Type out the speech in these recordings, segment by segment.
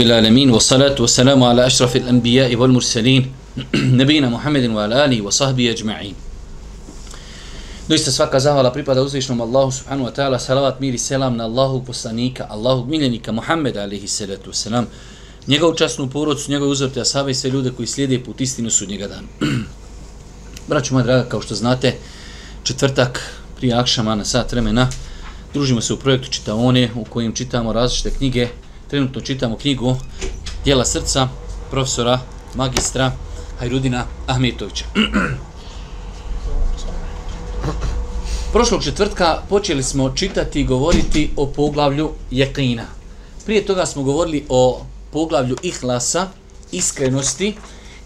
rabbil alamin wa salatu wa salamu ala ashrafil anbiya wal mursalin nabina muhammedin wa alali wa sahbihi ajma'in. Doista svaka zahvala pripada uzvišnom Allahu subhanu wa ta'ala salavat miri selam na Allahu poslanika Allahu miljenika Muhammed alihi salatu wa salam njegovu časnu porodcu, njegove uzvrte asabe i sve ljude koji slijede put istinu su njega dan Braću moja draga, kao što znate četvrtak prije akšama na sat vremena družimo se u projektu čitaone u kojim čitamo različite knjige Trenutno čitamo knjigu Dijela srca profesora magistra Hajrudina Ahmetovića. Prošlog četvrtka počeli smo čitati i govoriti o poglavlju Jeklina. Prije toga smo govorili o poglavlju Ihlasa, iskrenosti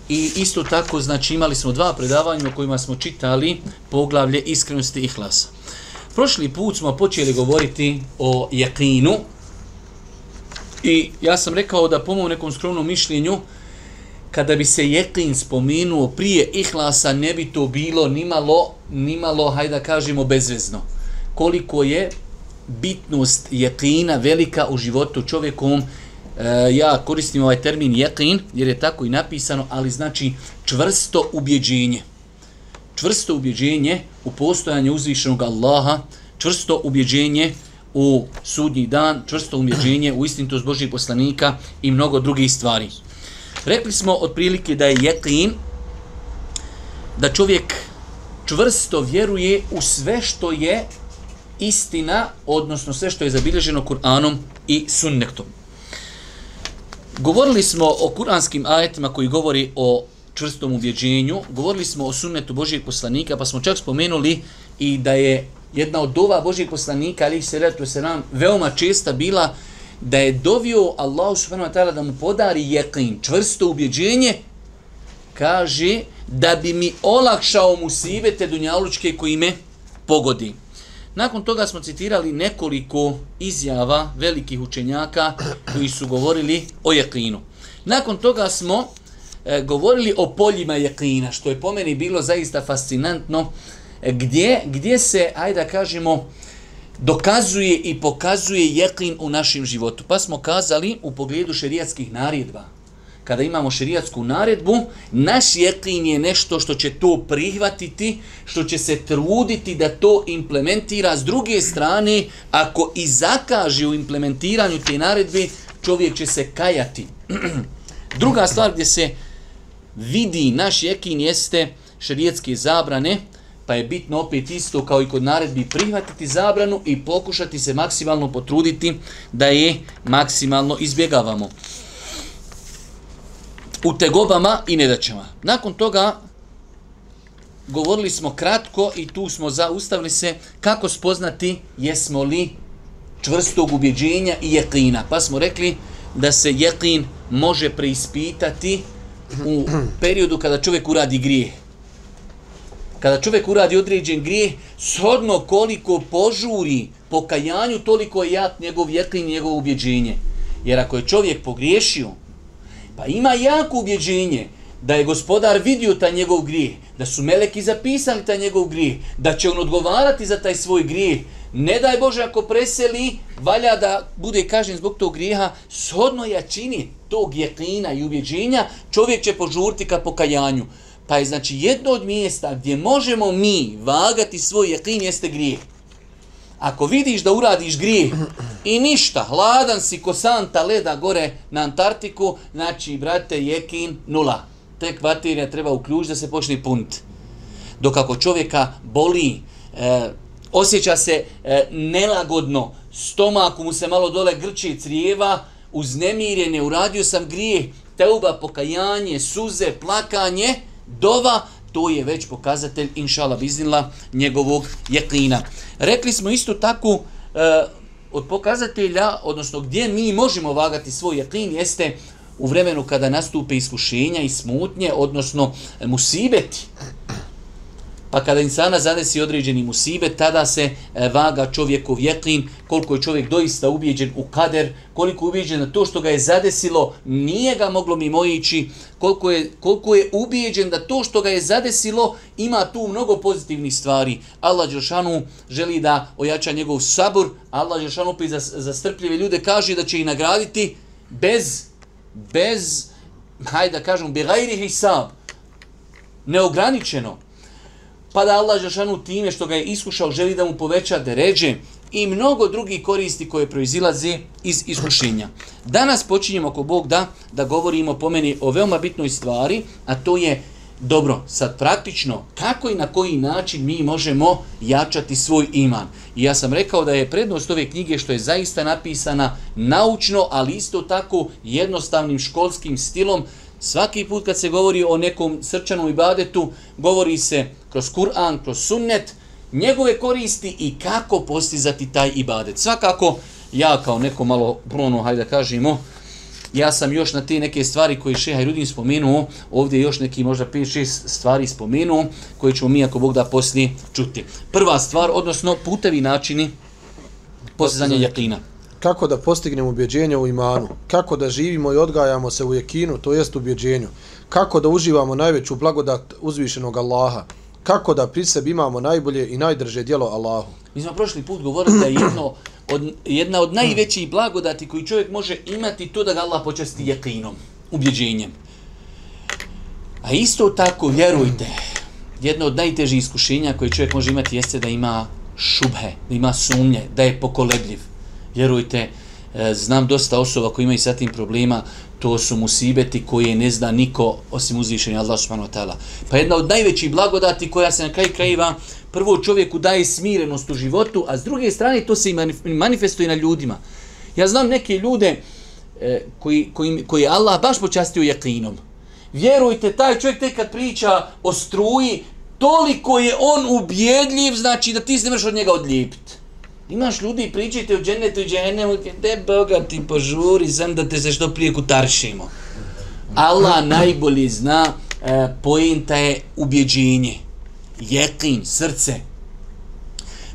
i isto tako znači imali smo dva predavanja u kojima smo čitali poglavlje iskrenosti Ihlasa. Prošli put smo počeli govoriti o Jeklinu i ja sam rekao da po mom nekom skromnom mišljenju kada bi se jeklin spomenuo prije ihlasa, ne bi to bilo nimalo, nimalo, hajde da kažemo, bezvezno. Koliko je bitnost jeklina velika u životu čovjekom, e, ja koristim ovaj termin jeklin, jer je tako i napisano, ali znači čvrsto ubjeđenje. Čvrsto ubjeđenje u postojanje uzvišenog Allaha, čvrsto ubjeđenje u sudnji dan, čvrsto umjeđenje u istinitost Božih poslanika i mnogo drugih stvari. Rekli smo otprilike da je jeklin, da čovjek čvrsto vjeruje u sve što je istina, odnosno sve što je zabilježeno Kur'anom i sunnetom. Govorili smo o kuranskim ajetima koji govori o čvrstom uvjeđenju, govorili smo o sunnetu Božijeg poslanika, pa smo čak spomenuli i da je jedna od dova Božih poslanika, ali se letu se nam veoma česta bila da je dovio Allah subhanahu wa ta'ala da mu podari jeqin, čvrsto ubjeđenje, kaže da bi mi olakšao musibete dunjalučke koji me pogodi. Nakon toga smo citirali nekoliko izjava velikih učenjaka koji su govorili o jeklinu. Nakon toga smo e, govorili o poljima jeklina, što je po meni bilo zaista fascinantno, e, E, gdje, gdje se, ajde da kažemo, dokazuje i pokazuje jeklin u našem životu. Pa smo kazali u pogledu šerijatskih naredba. Kada imamo šerijatsku naredbu, naš jeklin je nešto što će to prihvatiti, što će se truditi da to implementira. S druge strane, ako i zakaže u implementiranju te naredbe, čovjek će se kajati. Druga stvar gdje se vidi naš jekin jeste šerijetske zabrane, pa je bitno opet isto kao i kod naredbi prihvatiti zabranu i pokušati se maksimalno potruditi da je maksimalno izbjegavamo. U tegobama i nedaćama. Nakon toga govorili smo kratko i tu smo zaustavili se kako spoznati jesmo li čvrstog ubjeđenja i jeklina. Pa smo rekli da se jeklin može preispitati u periodu kada čovjek uradi grijeh kada čovjek uradi određen grijeh, shodno koliko požuri pokajanju, toliko je jak njegov vjetlin, njegovo ubjeđenje. Jer ako je čovjek pogriješio, pa ima jako ubjeđenje da je gospodar vidio taj njegov grijeh, da su meleki zapisali taj njegov grijeh, da će on odgovarati za taj svoj grijeh, ne daj Bože ako preseli, valja da bude kažen zbog tog grijeha, shodno jačini tog jeklina i ubjeđenja, čovjek će požurti ka pokajanju. Pa je znači jedno od mjesta gdje možemo mi vagati svoj jeklin jeste grijeh. Ako vidiš da uradiš grijeh i ništa, hladan si ko santa leda gore na Antarktiku, znači, brate, jekin nula. Tek baterija treba uključiti da se počne punt. Dok ako čovjeka boli, e, osjeća se e, nelagodno, stomaku mu se malo dole grči crijeva, uznemirjene, uradio sam grijeh, teuba, pokajanje, suze, plakanje, dova, to je već pokazatelj, inšala biznila, njegovog jeklina. Rekli smo isto tako, e, od pokazatelja, odnosno gdje mi možemo vagati svoj jeklin, jeste u vremenu kada nastupe iskušenja i smutnje, odnosno musibeti. Pa kada insana zadesi određeni musibe, tada se e, vaga čovjekov jeklin, koliko je čovjek doista ubijeđen u kader, koliko je ubijeđen na to što ga je zadesilo, nije ga moglo mimo ići, koliko je, koliko je ubijeđen da to što ga je zadesilo ima tu mnogo pozitivnih stvari. Allah Đeršanu želi da ojača njegov sabor, Allah Đeršanu opet za, za strpljive ljude kaže da će ih nagraditi bez, bez, hajde da kažem, bi gajri hisab, neograničeno, pa da Allah Žešanu time što ga je iskušao želi da mu poveća deređe i mnogo drugih koristi koje proizilaze iz iskušenja. Danas počinjemo ako Bog da, da govorimo po meni o veoma bitnoj stvari, a to je Dobro, sad praktično, kako i na koji način mi možemo jačati svoj iman? I ja sam rekao da je prednost ove knjige što je zaista napisana naučno, ali isto tako jednostavnim školskim stilom. Svaki put kad se govori o nekom srčanom ibadetu, govori se kroz Kur'an, kroz sunnet, njegove koristi i kako postizati taj ibadet. Svakako, ja kao neko malo, ono, hajde da kažemo, ja sam još na te neke stvari koje Šeha Irudin spomenuo, ovdje još neki možda 5-6 stvari spomenuo, koje ćemo mi ako Bog da poslije čuti. Prva stvar, odnosno putevi načini postizanja jakina. Kako da postignemo ubjeđenje u imanu? Kako da živimo i odgajamo se u jekinu, to jest ubjeđenju? Kako da uživamo najveću blagodat uzvišenog Allaha? Kako da pri sebi imamo najbolje i najdrže dijelo Allahu? Mi smo prošli put govorili da je jedno od, jedna od najvećih blagodati koji čovjek može imati to da ga Allah počasti jekinom, ubjeđenjem. A isto tako, vjerujte, jedno od najtežih iskušenja koje čovjek može imati jeste da ima šubhe, da ima sumnje, da je pokolebljiv. Vjerujte, e, znam dosta osoba koji imaju sa tim problema, to su musibeti koje ne zna niko osim uzvišenja Allah subhanahu wa ta'ala. Pa jedna od najvećih blagodati koja se na kraj krajeva prvo čovjeku daje smirenost u životu, a s druge strane to se i manifestuje na ljudima. Ja znam neke ljude e, koji, koji, koji Allah baš počastio jakinom. Vjerujte, taj čovjek tek kad priča o struji, toliko je on ubjedljiv, znači da ti se ne od njega odlijepiti. Imaš ljudi, pričajte o džennetu i džennemu, gdje Boga ti požuri, sam da te se što prije kutaršimo. Allah najbolji zna, e, pojenta je ubjeđenje jekin, srce.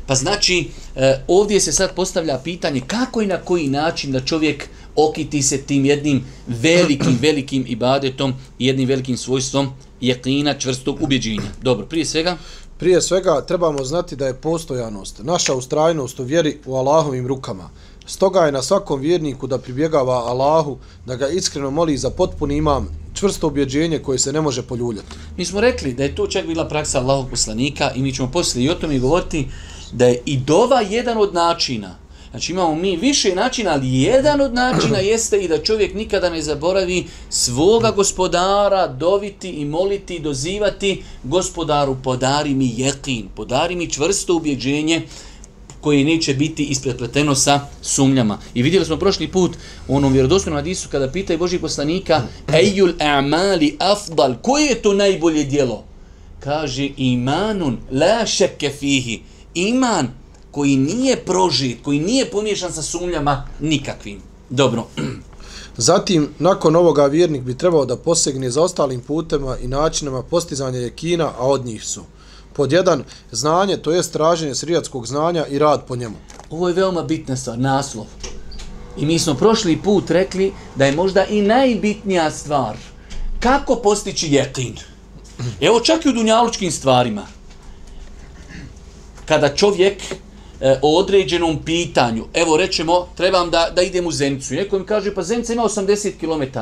Pa znači, e, ovdje se sad postavlja pitanje kako i na koji način da čovjek okiti se tim jednim velikim, velikim ibadetom i jednim velikim svojstvom jekina, čvrstog ubjeđenja. Dobro, prije svega... Prije svega trebamo znati da je postojanost, naša ustrajnost u vjeri u Allahovim rukama. Stoga je na svakom vjerniku da pribjegava Allahu, da ga iskreno moli za potpuni imam, čvrsto objeđenje koje se ne može poljuljati. Mi smo rekli da je to čak bila praksa Allahog poslanika i mi ćemo poslije i o tome govoriti da je i dova jedan od načina. Znači imamo mi više načina, ali jedan od načina jeste i da čovjek nikada ne zaboravi svoga gospodara doviti i moliti i dozivati gospodaru podari mi jekin, podari mi čvrsto ubjeđenje koje neće biti isprepleteno sa sumnjama. I vidjeli smo prošli put u onom vjerodostojnom hadisu kada pitaju Boži poslanika Ejul a'mali afdal, koje je to najbolje dijelo? Kaže imanun la šekke fihi. Iman koji nije prožit, koji nije pomiješan sa sumnjama nikakvim. Dobro. Zatim, nakon ovoga vjernik bi trebao da posegne za ostalim putema i načinama postizanja jekina, a od njih su pod jedan znanje, to je traženje srijatskog znanja i rad po njemu. Ovo je veoma bitna stvar, naslov. I mi smo prošli put rekli da je možda i najbitnija stvar kako postići jetin. Evo čak i u dunjalučkim stvarima. Kada čovjek e, o određenom pitanju, evo rečemo, trebam da, da idem u Zenicu. Neko mi kaže, pa Zenica ima 80 km.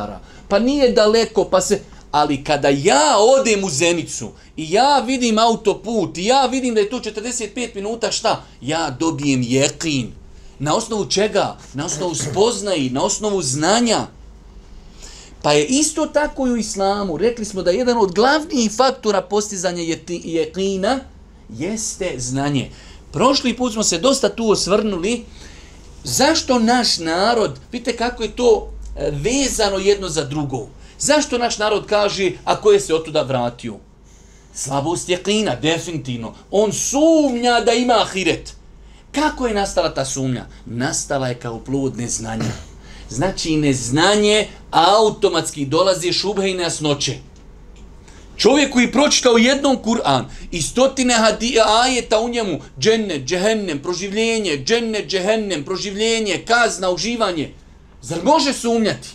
Pa nije daleko, pa se ali kada ja odem u Zenicu i ja vidim autoput i ja vidim da je to 45 minuta, šta? Ja dobijem jekin. Na osnovu čega? Na osnovu spoznaji, na osnovu znanja. Pa je isto tako i u islamu. Rekli smo da jedan od glavnijih faktora postizanja jekina jeste znanje. Prošli put smo se dosta tu osvrnuli. Zašto naš narod, vidite kako je to e, vezano jedno za drugo. Zašto naš narod kaže, a je se otuda vratio? Slabost je klina, definitivno. On sumnja da ima ahiret. Kako je nastala ta sumnja? Nastala je kao plod neznanja. Znači neznanje automatski dolazi šubhe i nejasnoće. Čovjek koji pročitao jednom Kur'an i stotine ajeta u njemu, dženne, džehennem, proživljenje, dženne, džehennem, proživljenje, kazna, uživanje, zar može sumnjati?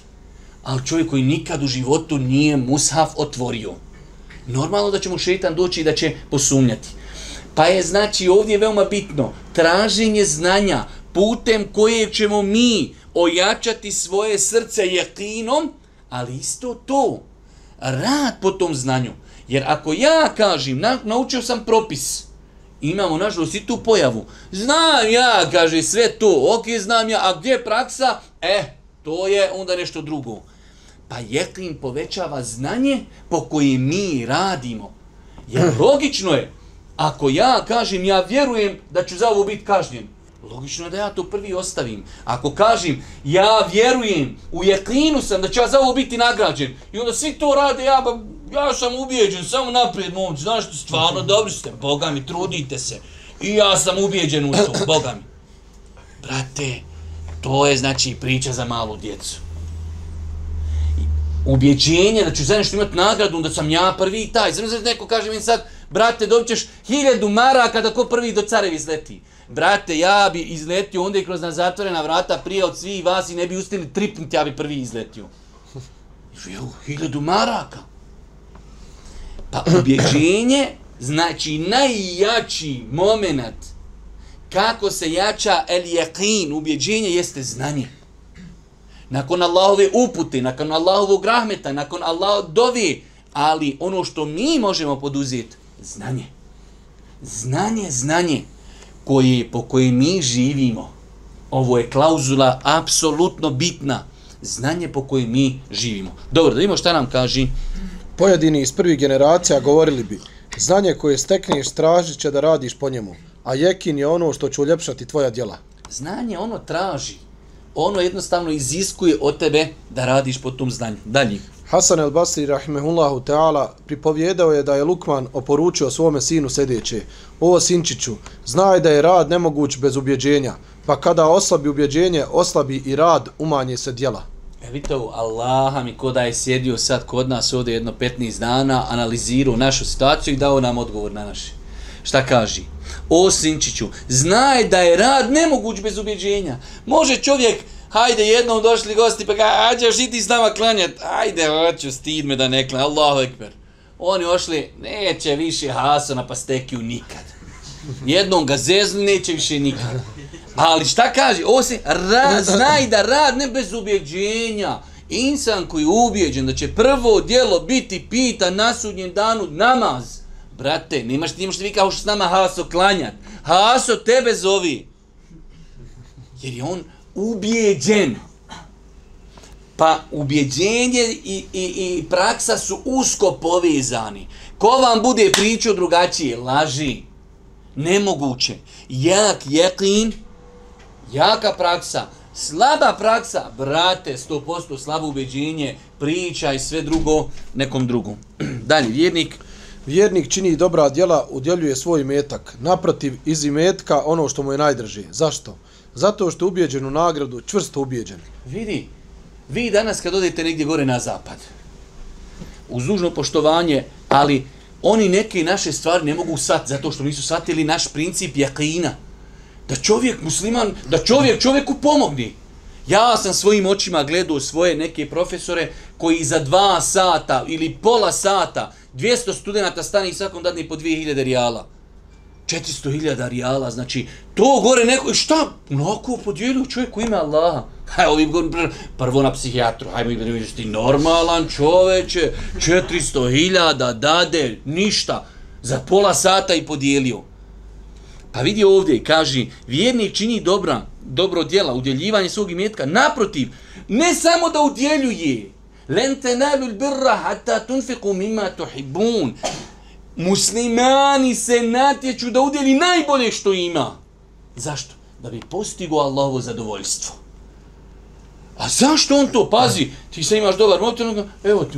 ali čovjek koji nikad u životu nije mushaf otvorio. Normalno da će mu šetan doći i da će posumnjati. Pa je znači ovdje veoma bitno traženje znanja putem kojeg ćemo mi ojačati svoje srce jekinom, ali isto to, rad po tom znanju. Jer ako ja kažem, na, naučio sam propis, imamo nažalost i tu pojavu. Znam ja, kaže, sve to, ok, znam ja, a gdje je praksa? E, to je onda nešto drugo. Pa jeklin povećava znanje po kojem mi radimo. Jer logično je, ako ja kažem, ja vjerujem da ću za ovo biti kažnjen, logično je da ja to prvi ostavim. Ako kažem, ja vjerujem, u jeklinu sam da ću ja za ovo biti nagrađen, i onda svi to rade, ja, ba, ja sam ubijeđen, samo naprijed, momci, znaš što, stvarno dobri ste, Boga mi, trudite se. I ja sam ubijeđen u to, Boga mi. Brate, to je znači priča za malu djecu. Ubjeđenje da ću za nešto imati nagradu, da sam ja prvi i taj. Znači neko kaže mi sad, brate, dobit ćeš hiljadu maraka da ko prvi do carevi izleti. Brate, ja bi izletio onda i kroz na zatvorena vrata prije od svih vas i ne bi ustili tripnuti, ja bi prvi izletio. Hiljadu maraka. Pa ubjeđenje znači najjači moment kako se jača el jeqin, ubjeđenje jeste znanje. Nakon Allahove upute, nakon Allahovog rahmeta, nakon Allahov dovi, ali ono što mi možemo poduzeti, znanje. Znanje, znanje koje, po koje mi živimo. Ovo je klauzula apsolutno bitna. Znanje po koje mi živimo. Dobro, da vidimo šta nam kaže Pojedini iz prvih generacija govorili bi, znanje koje stekneš tražit će da radiš po njemu, a jekin je ono što će uljepšati tvoja djela. Znanje ono traži, ono jednostavno iziskuje od tebe da radiš po tom znanju. Dalje. Hasan el Basri rahimehullahu ta'ala pripovjedao je da je Lukman oporučio svome sinu sedeće. Ovo sinčiću, znaj da je rad nemoguć bez ubjeđenja, pa kada oslabi ubjeđenje, oslabi i rad, umanje se djela. E vidite ovo, Allaha mi ko da je sjedio sad kod nas ovdje jedno 15 dana, analizirao našu situaciju i dao nam odgovor na naše. Šta kaže? O Sinčiću, znaj da je rad nemoguć bez ubjeđenja. Može čovjek, hajde jednom došli gosti pa ga, ađe još i ti s nama klanjat. Hajde, hoću, stid me da ne klanjat. Allahu ekber. Oni ošli, neće više Hasana pa stekiju nikad. Jednom ga zezli, neće više nikad. Ali šta kaže? Osim, ra, znaj da rad ne bez ubjeđenja. Insan koji je ubjeđen da će prvo djelo biti pita na sudnjem danu namaz. Brate, nemaš ti nemaš ti vi kao što s nama Haso klanjat. Haso tebe zovi. Jer je on ubijeđen. Pa ubjeđenje i, i, i praksa su usko povezani. Ko vam bude pričao drugačije? Laži. Nemoguće. Jak jeklin, jaka praksa, slaba praksa, brate, 100% slabo ubjeđenje, priča i sve drugo nekom drugom. Dalje, vjernik. Vjernik čini dobra djela, udjeljuje svoj metak. Naprotiv, iz imetka ono što mu je najdrži. Zašto? Zato što je ubijeđen u nagradu, čvrsto ubijeđen. Vidi, vi danas kad odete negdje gore na zapad, uz dužno poštovanje, ali oni neke naše stvari ne mogu sat, zato što nisu satili naš princip jakina da čovjek musliman, da čovjek čovjeku pomogni. Ja sam svojim očima gledao svoje neke profesore koji za dva sata ili pola sata 200 studenta stane i svakom dadne po 2000 rijala. 400.000 rijala, znači, to gore neko, šta? Onako podijelio čovjek u ime Allaha. Hajde, ovim govorim prvo na psihijatru, hajmo i da ti normalan čoveče, 400.000 dade, ništa, za pola sata i podijelio. Pa vidi ovdje, kaže, vjernik čini dobra, dobro djela, udjeljivanje svog imetka. Naprotiv, ne samo da udjeljuje, len tenalu birra hatta tunfiku mima tuhibun. Muslimani se natječu da udjeli najbolje što ima. Zašto? Da bi postigo Allahovo zadovoljstvo. A zašto on to? Pazi, ti sad imaš dobar motor, evo ti,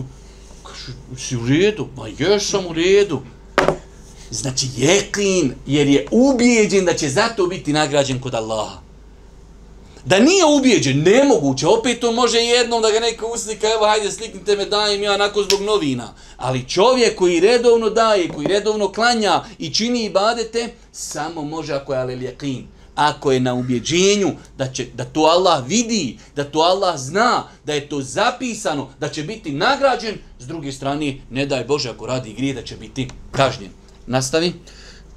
kaže, si u redu, ma ješ sam u redu. Znači jeklin, jer je ubijeđen da će zato biti nagrađen kod Allaha. Da nije ubijeđen, nemoguće, opet to može jednom da ga neka uslika, evo hajde sliknite me, dajem ja onako zbog novina. Ali čovjek koji redovno daje, koji redovno klanja i čini ibadete, samo može ako je alelijakin. Ako je na ubjeđenju da, će, da to Allah vidi, da to Allah zna, da je to zapisano, da će biti nagrađen, s druge strane, ne daj Bože ako radi grije, da će biti kažnjen. Nastavi.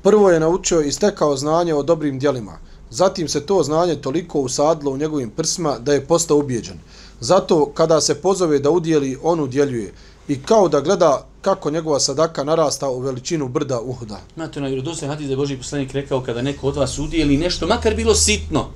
Prvo je naučio i stekao znanje o dobrim djelima. Zatim se to znanje toliko usadilo u njegovim prsima da je postao ubijeđen. Zato kada se pozove da udjeli, on udjeljuje. I kao da gleda kako njegova sadaka narasta u veličinu brda Uhuda. Znate, na vjerodostojni hadis da je Boži poslanik rekao kada neko od vas udijeli nešto, makar bilo sitno,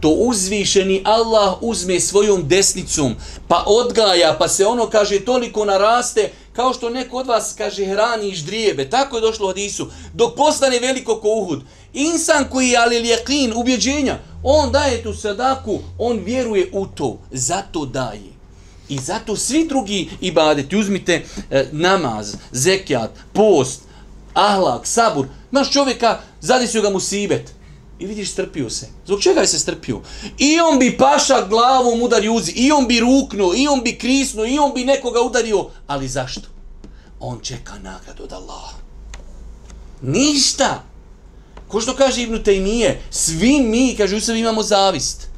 to uzvišeni Allah uzme svojom desnicom, pa odgaja, pa se ono, kaže, toliko naraste, kao što neko od vas, kaže, hrani ždrijebe. Tako je došlo u hadisu. Dok postane veliko ko Uhud. Insan koji je ali ljekin, ubjeđenja, on daje tu sadaku, on vjeruje u to, zato daje. I zato svi drugi ibadeti, uzmite e, namaz, zekijat, post, ahlak, sabur, imaš čovjeka, zadesio ga mu sibet. I vidiš, strpio se. Zbog čega je se strpio? I on bi paša glavom udario uzi, i on bi ruknuo, i on bi krisnuo, i on bi nekoga udario. Ali zašto? On čeka nagradu od Allaha. Ništa. Ko što kaže Ibnu Tejmije, svi mi, kaže, u sebi imamo zavist.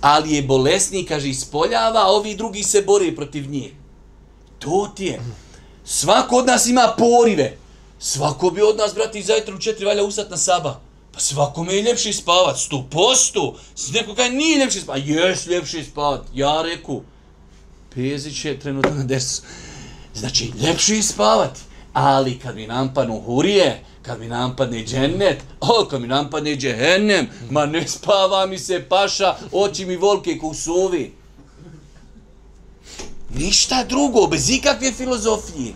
Ali je bolesni, kaže, ispoljava, a ovi drugi se bore protiv nje. To ti je. Svako od nas ima porive. Svako bi od nas, brati, zajtra u četiri valja usat na saba. Pa svakome je ljepši spavat, sto posto. Neko kaže, nije ljepši spavat, jes ljepši spavat. Ja reku, Pezić je trenutno na desu. Znači, ljepši spavati. Ali kad mi nampanu hurije, kad mi nampadne džennet, o, kad mi nampadne džehennem, ma ne spava mi se paša, oči mi volke ku suvi. Ništa drugo, bez ikakve filozofije.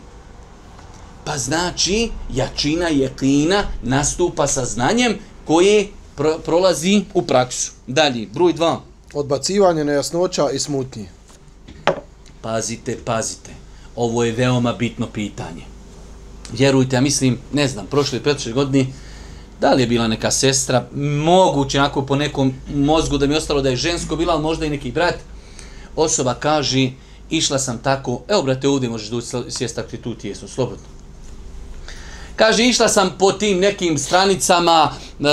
Pa znači, jačina jeklina nastupa sa znanjem koje pro prolazi u praksu. Dalje, broj dva. Odbacivanje nejasnoća i smutnje. Pazite, pazite. Ovo je veoma bitno pitanje vjerujte, ja mislim, ne znam, prošle pretšle godine, da li je bila neka sestra, moguće onako po nekom mozgu da mi je ostalo da je žensko bila, ali možda i neki brat, osoba kaže, išla sam tako, evo brate, ovdje možeš doći tako ti tu tijesno, slobodno. Kaže, išla sam po tim nekim stranicama e,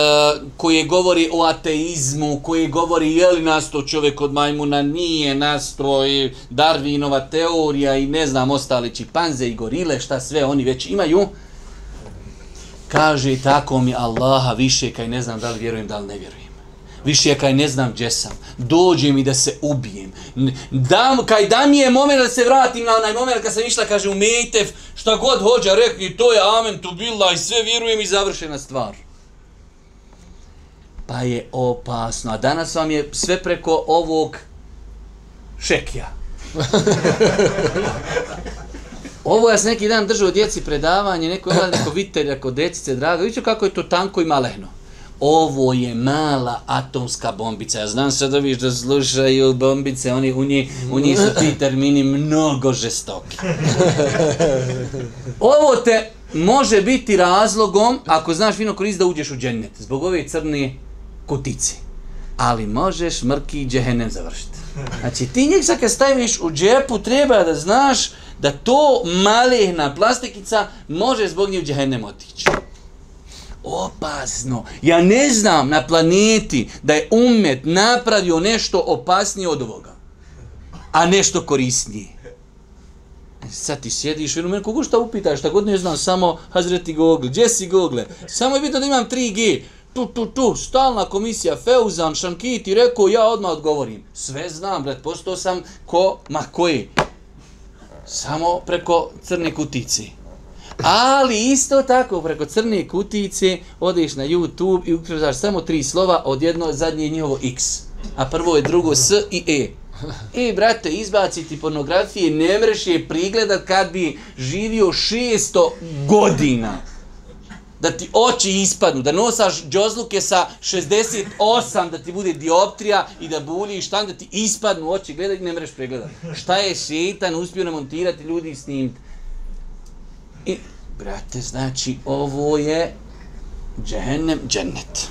koje govori o ateizmu, koje govori je li nasto čovjek od majmuna, nije nasto i Darwinova teorija i ne znam, ostali čipanze i gorile, šta sve oni već imaju. Kaže, tako mi Allaha više, kaj ne znam da li vjerujem, da li ne vjerujem više kaj ne znam gdje sam. Dođe mi da se ubijem. Da, kaj da mi je moment da se vratim na onaj moment kad sam išla, kaže, umejte šta god hođa, rekli, to je amen, tu bila i sve vjerujem i završena stvar. Pa je opasno. A danas vam je sve preko ovog šekija. Ovo ja sam neki dan držao djeci predavanje, neko je neko vitelj, ako decice drago, vidite kako je to tanko i malehno ovo je mala atomska bombica. Ja znam sad oviš da slušaju bombice, oni u njih, u njih su ti termini mnogo žestoki. ovo te može biti razlogom, ako znaš fino korist da uđeš u džennet, zbog ove crne kutice. Ali možeš mrki i džehennem završiti. Znači ti njeg sad kad staviš u džepu, treba da znaš da to malehna plastikica može zbog nje u džehennem otići opasno. Ja ne znam na planeti da je umet napravio nešto opasnije od ovoga. A nešto korisnije. E, sad ti sjediš, jer u mene kogu šta upitaš, šta god ne znam, samo Hazreti Google, gdje si Google? Samo je bitno da imam 3G. Tu, tu, tu, stalna komisija, Feuzan, Šankiti, rekao, ja odmah odgovorim. Sve znam, bret, postao sam ko, ma koji? Samo preko crne kutice. Ali isto tako, preko crne kutice, odeš na YouTube i ukrazaš samo tri slova, od jedno zadnje njihovo X. A prvo je drugo S i E. E, brate, izbaciti pornografije, ne mreš je prigledat kad bi živio 600 godina. Da ti oči ispadnu, da nosaš džozluke sa 68, da ti bude dioptrija i da buljiš tam, da ti ispadnu oči, gledaj, ne mreš pregledat. Šta je šetan uspio namontirati ljudi i snimiti? I, brate, znači, ovo je džehennem, džennet.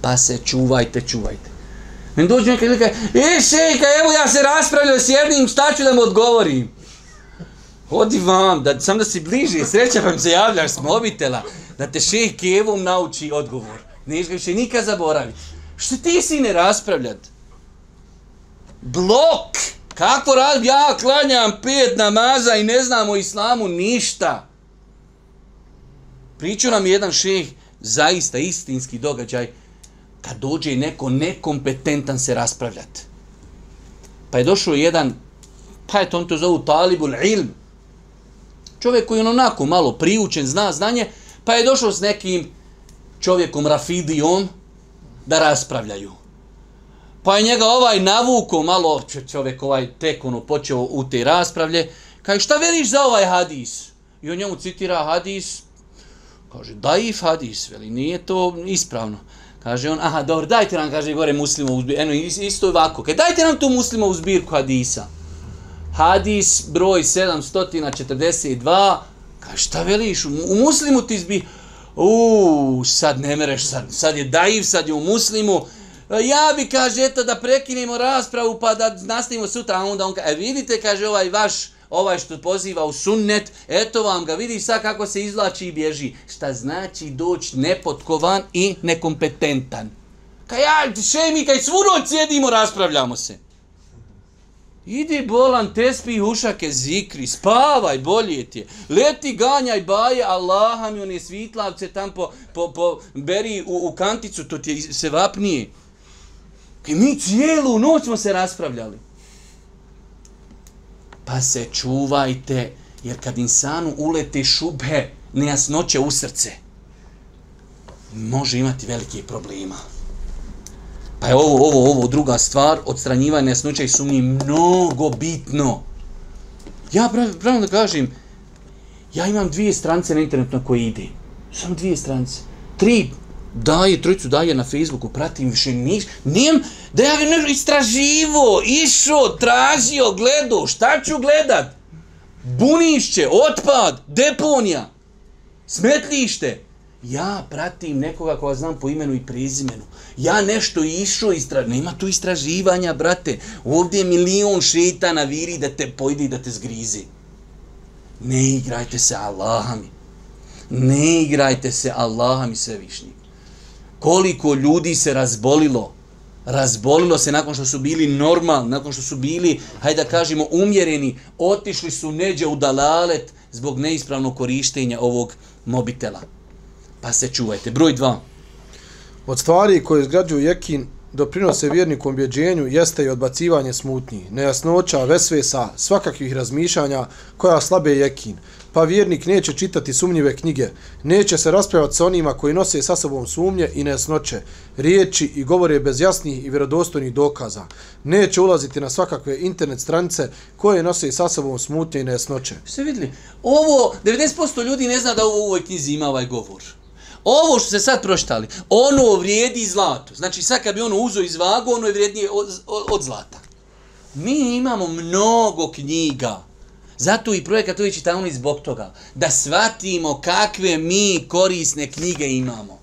Pa se čuvajte, čuvajte. Men dođe neka ili e, šejka, evo ja se raspravljam s jednim, šta ću da mu odgovorim? Hodi vam, da, sam da si bliži, sreća vam se javljaš s mobitela, da te šejk evom nauči odgovor. Neš ga više nikad zaboraviti. Što ti si ne raspravljat? Blok! Kako rad, ja klanjam pet namaza i ne znam o islamu ništa. Pričao nam jedan šeh, zaista istinski događaj, kad dođe neko nekompetentan se raspravljati. Pa je došao jedan, pa je to on to zovu talibul ilm, čovjek koji je ono onako malo priučen, zna znanje, pa je došao s nekim čovjekom Rafidijom da raspravljaju. Pa je njega ovaj navuko malo, čovjek ovaj tek ono počeo u te raspravlje, kaže šta veliš za ovaj hadis? I on njemu citira hadis, kaže daif hadis, veli, nije to ispravno. Kaže on, aha, dobro, dajte nam, kaže, gore muslima u zbirku, eno, isto ovako, kaže, dajte nam tu muslima u zbirku hadisa. Hadis broj 742, kaže, šta veliš, u, u muslimu ti zbi, uuu, sad ne mereš, sad, sad je daiv, sad je u muslimu, E, ja bi, kaže, eto, da prekinemo raspravu, pa da nastavimo sutra, a onda on kaže, e, vidite, kaže, ovaj vaš, ovaj što poziva u sunnet, eto vam ga, vidi sad kako se izlači i bježi. Šta znači doći nepotkovan i nekompetentan. Kaj ja, še mi, kaj svu noć sjedimo, raspravljamo se. Idi bolan, tespi ušake, zikri, spavaj, bolje ti je. Leti, ganjaj, baje, Allaha mi one svitlavce tam po, po, po beri u, u kanticu, to ti se vapnije. I mi cijelu noć smo se raspravljali. Pa se čuvajte, jer kad insanu ulete šube, nejasnoće u srce, može imati velike problema. Pa je ovo, ovo, ovo druga stvar, odstranjivanje nejasnoća i sumnji mnogo bitno. Ja pravno da kažem, ja imam dvije strance na internetu na koje ide. Samo dvije strance. Tri daje, trojicu daje na Facebooku, pratim više niš, nijem, da ja ne istraživo, išo, tražio, gledao, šta ću gledat? Bunišće, otpad, deponija, smetlište. Ja pratim nekoga koja znam po imenu i prezimenu. Ja nešto išo istra... Nema tu istraživanja, brate. Ovdje je milion šetana viri da te pojde i da te zgrizi. Ne igrajte se Allahami. Ne igrajte se Allahami svevišnji koliko ljudi se razbolilo, razbolilo se nakon što su bili normalni, nakon što su bili, hajde da kažemo, umjereni, otišli su neđe u dalalet zbog neispravnog korištenja ovog mobitela. Pa se čuvajte. Broj dva. Od stvari koje izgrađuju jekin doprinose vjerniku objeđenju jeste i odbacivanje smutnji, nejasnoća, vesvesa, svakakvih razmišljanja koja slabe jekin pa vjernik neće čitati sumnjive knjige, neće se raspravati sa onima koji nose sa sobom sumnje i nesnoće, riječi i govore bez jasnih i vjerodostojnih dokaza, neće ulaziti na svakakve internet stranice koje nose sa sobom smutnje i nesnoće. Sve vidjeli, ovo, 90% ljudi ne zna da u ovoj knjizi ima ovaj govor. Ovo što se sad proštali, ono vrijedi zlato. Znači sad kad bi ono uzo iz vagu, ono je vrijednije od, od, od zlata. Mi imamo mnogo knjiga Zato i projekat Ovi čitavni zbog toga. Da shvatimo kakve mi korisne knjige imamo.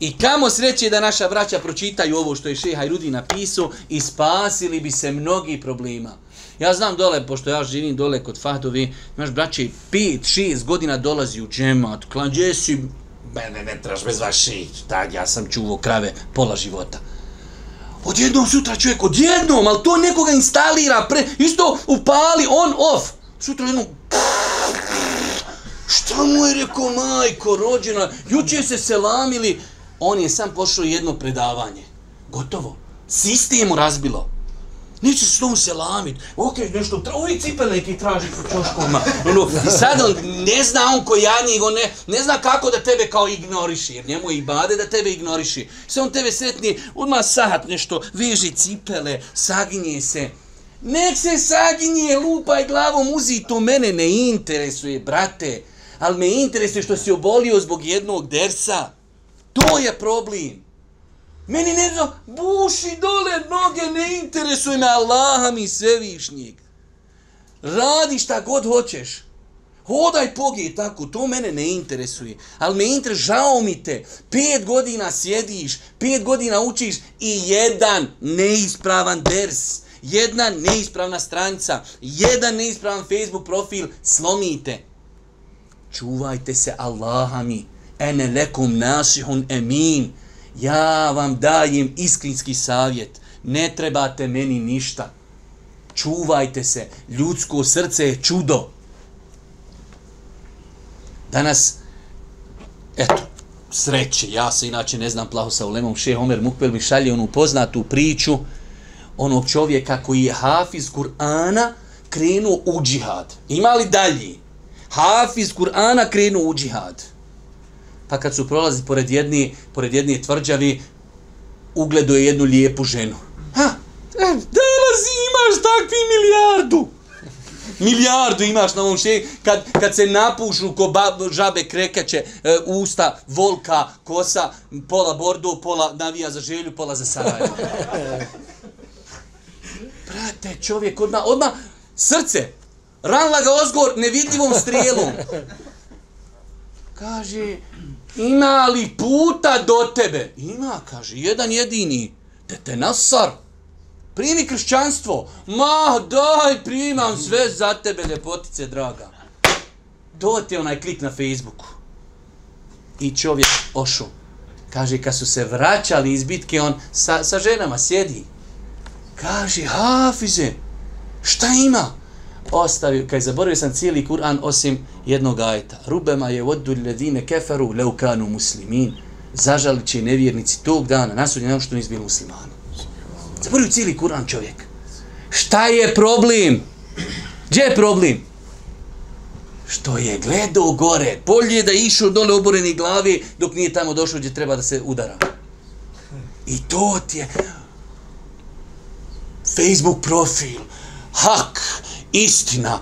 I kamo sreće da naša vraća pročitaju ovo što je Šeha Rudi napisao i spasili bi se mnogi problema. Ja znam dole, pošto ja živim dole kod Fahdovi, imaš braće 5-6 godina dolazi u džemat, klanđe si, mene ne traž bez vaši, tad ja sam čuvo krave pola života. Odjednom sutra čovjek, odjednom, ali to nekoga instalira, pre, isto upali on off. Sutra jednom... Šta mu je rekao majko rođena? Juče se selamili. On je sam pošao jedno predavanje. Gotovo. Sistem mu razbilo. Neće se s tom selamit. Ok, nešto, tra... ovi cipel neki traži po čoškovima. Ono, I sad on ne zna on ko ja njih, on ne, ne zna kako da tebe kao ignoriši. Jer njemu je i bade da tebe ignoriši. Sve on tebe sretni, odmah sahat nešto, veži cipele, saginje se. Nek se saginje, lupaj glavom, uzi, to mene ne interesuje, brate. Ali me interesuje što si obolio zbog jednog dersa. To je problem. Meni ne znam, buši dole noge, ne interesuje me Allaha mi svevišnjeg. Radi šta god hoćeš. Hodaj pogi tako, to mene ne interesuje. Ali me interesuje, žao mi te. Pet godina sjediš, pet godina učiš i jedan neispravan ders jedna neispravna stranica, jedan neispravan Facebook profil, slomite. Čuvajte se Allaha mi. Ene lekum nasihun emin. Ja vam dajem iskrinski savjet. Ne trebate meni ništa. Čuvajte se. Ljudsko srce je čudo. Danas, eto, sreće, ja se inače ne znam plaho sa ulemom, šeh Omer Mukbel mi šalje onu poznatu priču onog čovjeka koji je hafiz Kur'ana krenuo u džihad. Ima li dalje? Hafiz Kur'ana krenuo u džihad. Pa kad su prolazi pored jedne, pored jedne tvrđavi, ugledo je jednu lijepu ženu. Ha, e, dolazi, imaš takvi milijardu milijardu imaš na ovom šeji, kad, kad se napušu ko bab, žabe krekeće, e, usta, volka, kosa, pola bordu, pola navija za želju, pola za Sarajevo. Brate, čovjek, odmah, odmah, srce, ranla ga ozgor nevidljivom strijelom. Kaže, ima li puta do tebe? Ima, kaže, jedan jedini. Tete Nasar primi kršćanstvo. Ma, daj, primam sve za tebe, ljepotice, draga. To ti je onaj klik na Facebooku. I čovjek ošu. Kaže, kad su se vraćali iz bitke, on sa, sa ženama sjedi. Kaže, Hafize, šta ima? Ostavio, kaj zaboravio sam cijeli Kur'an osim jednog ajeta. Rubema je vodu ledine keferu leukanu muslimin. Zažali će nevjernici tog dana, nasudnje ono što nisu bili muslimani. Zaboravio cijeli Kur'an čovjek. Šta je problem? Gdje je problem? Što je gledao gore. Bolje da išao dole oboreni glavi dok nije tamo došao gdje treba da se udara. I to ti je Facebook profil. Hak, istina,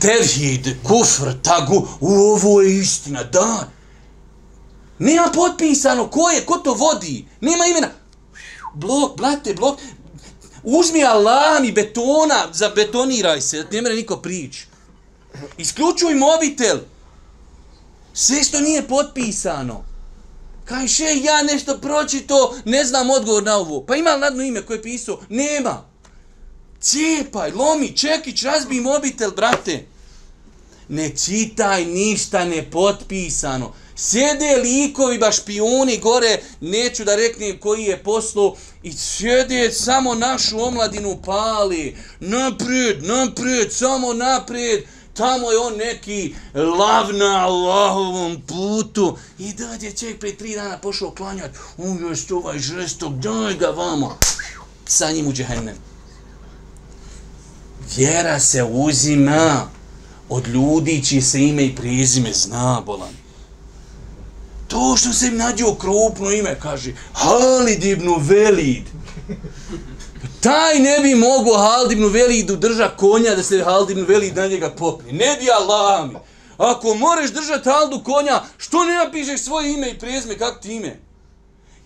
tevhid, kufr, tagu. U, ovo je istina, da. Nema potpisano ko je, ko to vodi. Nema imena. Blok, blate, blok uzmi alarm i betona, zabetoniraj se, ne mre niko prič. Isključuj mobitel. Sve što nije potpisano. Kaj še, ja nešto pročito, ne znam odgovor na ovo. Pa ima li nadno ime koje je pisao? Nema. Cijepaj, lomi, čekić, razbij mobitel, brate. Ne čitaj ništa nepotpisano. Sjede likovi, baš pioni gore, neću da reknem koji je poslu, i sjede samo našu omladinu pali. Naprijed, naprijed, samo naprijed. Tamo je on neki lav na Allahovom putu. I dođe čovjek prije tri dana pošao klanjat. Uvijest ovaj žestok, daj ga vamo. Sa njim u džehennem. Vjera se uzima od ljudi čije se ime i prezime zna, bolan. To što se im nađeo krupno ime, kaže, Halid ibn Velid. Taj ne bi mogo Halid ibn Velidu drža konja da se Halid ibn Velid na njega popne. Ne bi Allah mi. Ako moreš držati Haldu konja, što ne napišeš svoje ime i prezime, kako ti ime?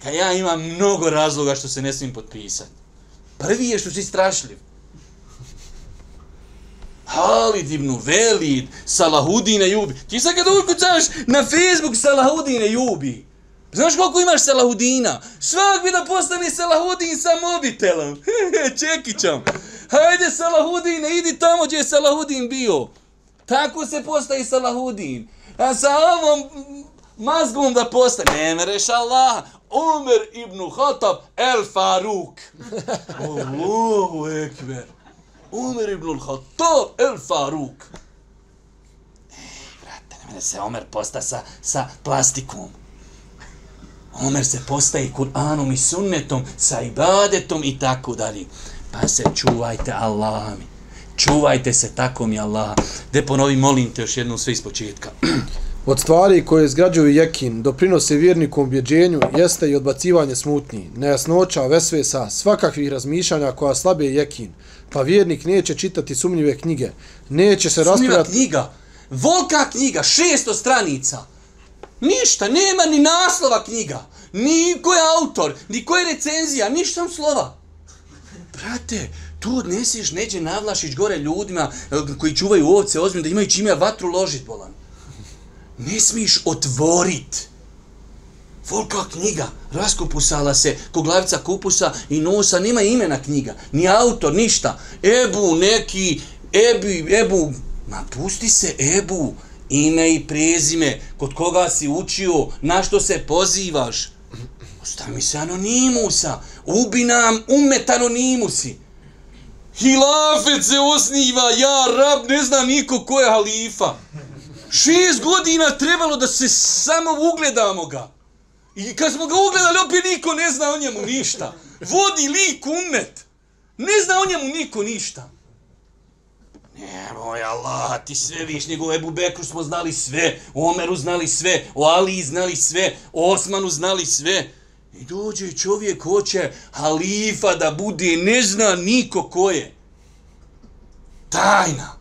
Kad ja imam mnogo razloga što se ne smijem potpisati. Prvi je što si strašljiv. Halid ibn Velid, Salahudine Jubi. Ti sad kad ukucaš na Facebook Salahudine Jubi, znaš koliko imaš Salahudina? Svak bi da postane Salahudin sa mobitelom. Čekićam. Hajde Salahudine, idi tamo gdje je Salahudin bio. Tako se postaje Salahudin. A sa ovom mazgom da postane. Ne mereš Allah. Omer ibn Khattab el Faruk. Allahu ekber. Omer ibn al-Khattab el-Faruk. Ej, brate, ne mene se Omer posta sa, sa plastikom. Omer se postaje Kur'anom i sunnetom, sa ibadetom i tako dalje. Pa se čuvajte Allahami. Čuvajte se tako mi Allah. De ponovi, molim te još jednom sve iz početka. Od stvari koje izgrađuju jekin, doprinose vjernikom objeđenju, jeste i odbacivanje smutnji, nejasnoća, vesvesa, svakakvih razmišljanja koja slabe jekin, pa vjernik neće čitati sumnjive knjige, neće se raspravljati... Sumnjiva knjiga, volka knjiga, šesto stranica, ništa, nema ni naslova knjiga, ni ko je autor, ni ko je recenzija, ništa slova. Brate, tu odnesiš neđe navlašić gore ljudima eh, koji čuvaju ovce, ozbiljno da imaju čime vatru ložit, bolan ne smiješ otvorit. Folka knjiga, raskupusala se ko glavica kupusa i nosa, nema imena knjiga, ni autor, ništa. Ebu neki, ebi, ebu, ma pusti se Ebu, ime i prezime, kod koga si učio, na što se pozivaš. Ostavi se anonimusa, ubi nam umet anonimusi. Hilafet se osniva, ja rab, ne zna niko ko je halifa. Šest godina trebalo da se samo ugledamo ga. I kad smo ga ugledali, opet niko ne zna o njemu ništa. Vodi lik umet. Ne zna o njemu niko ništa. Nemoj Allah, ti sve viš, nego Ebu Bekru smo znali sve, o Omeru znali sve, o Ali znali sve, o Osmanu znali sve. I dođe čovjek, hoće halifa da bude, ne zna niko ko je. Tajna.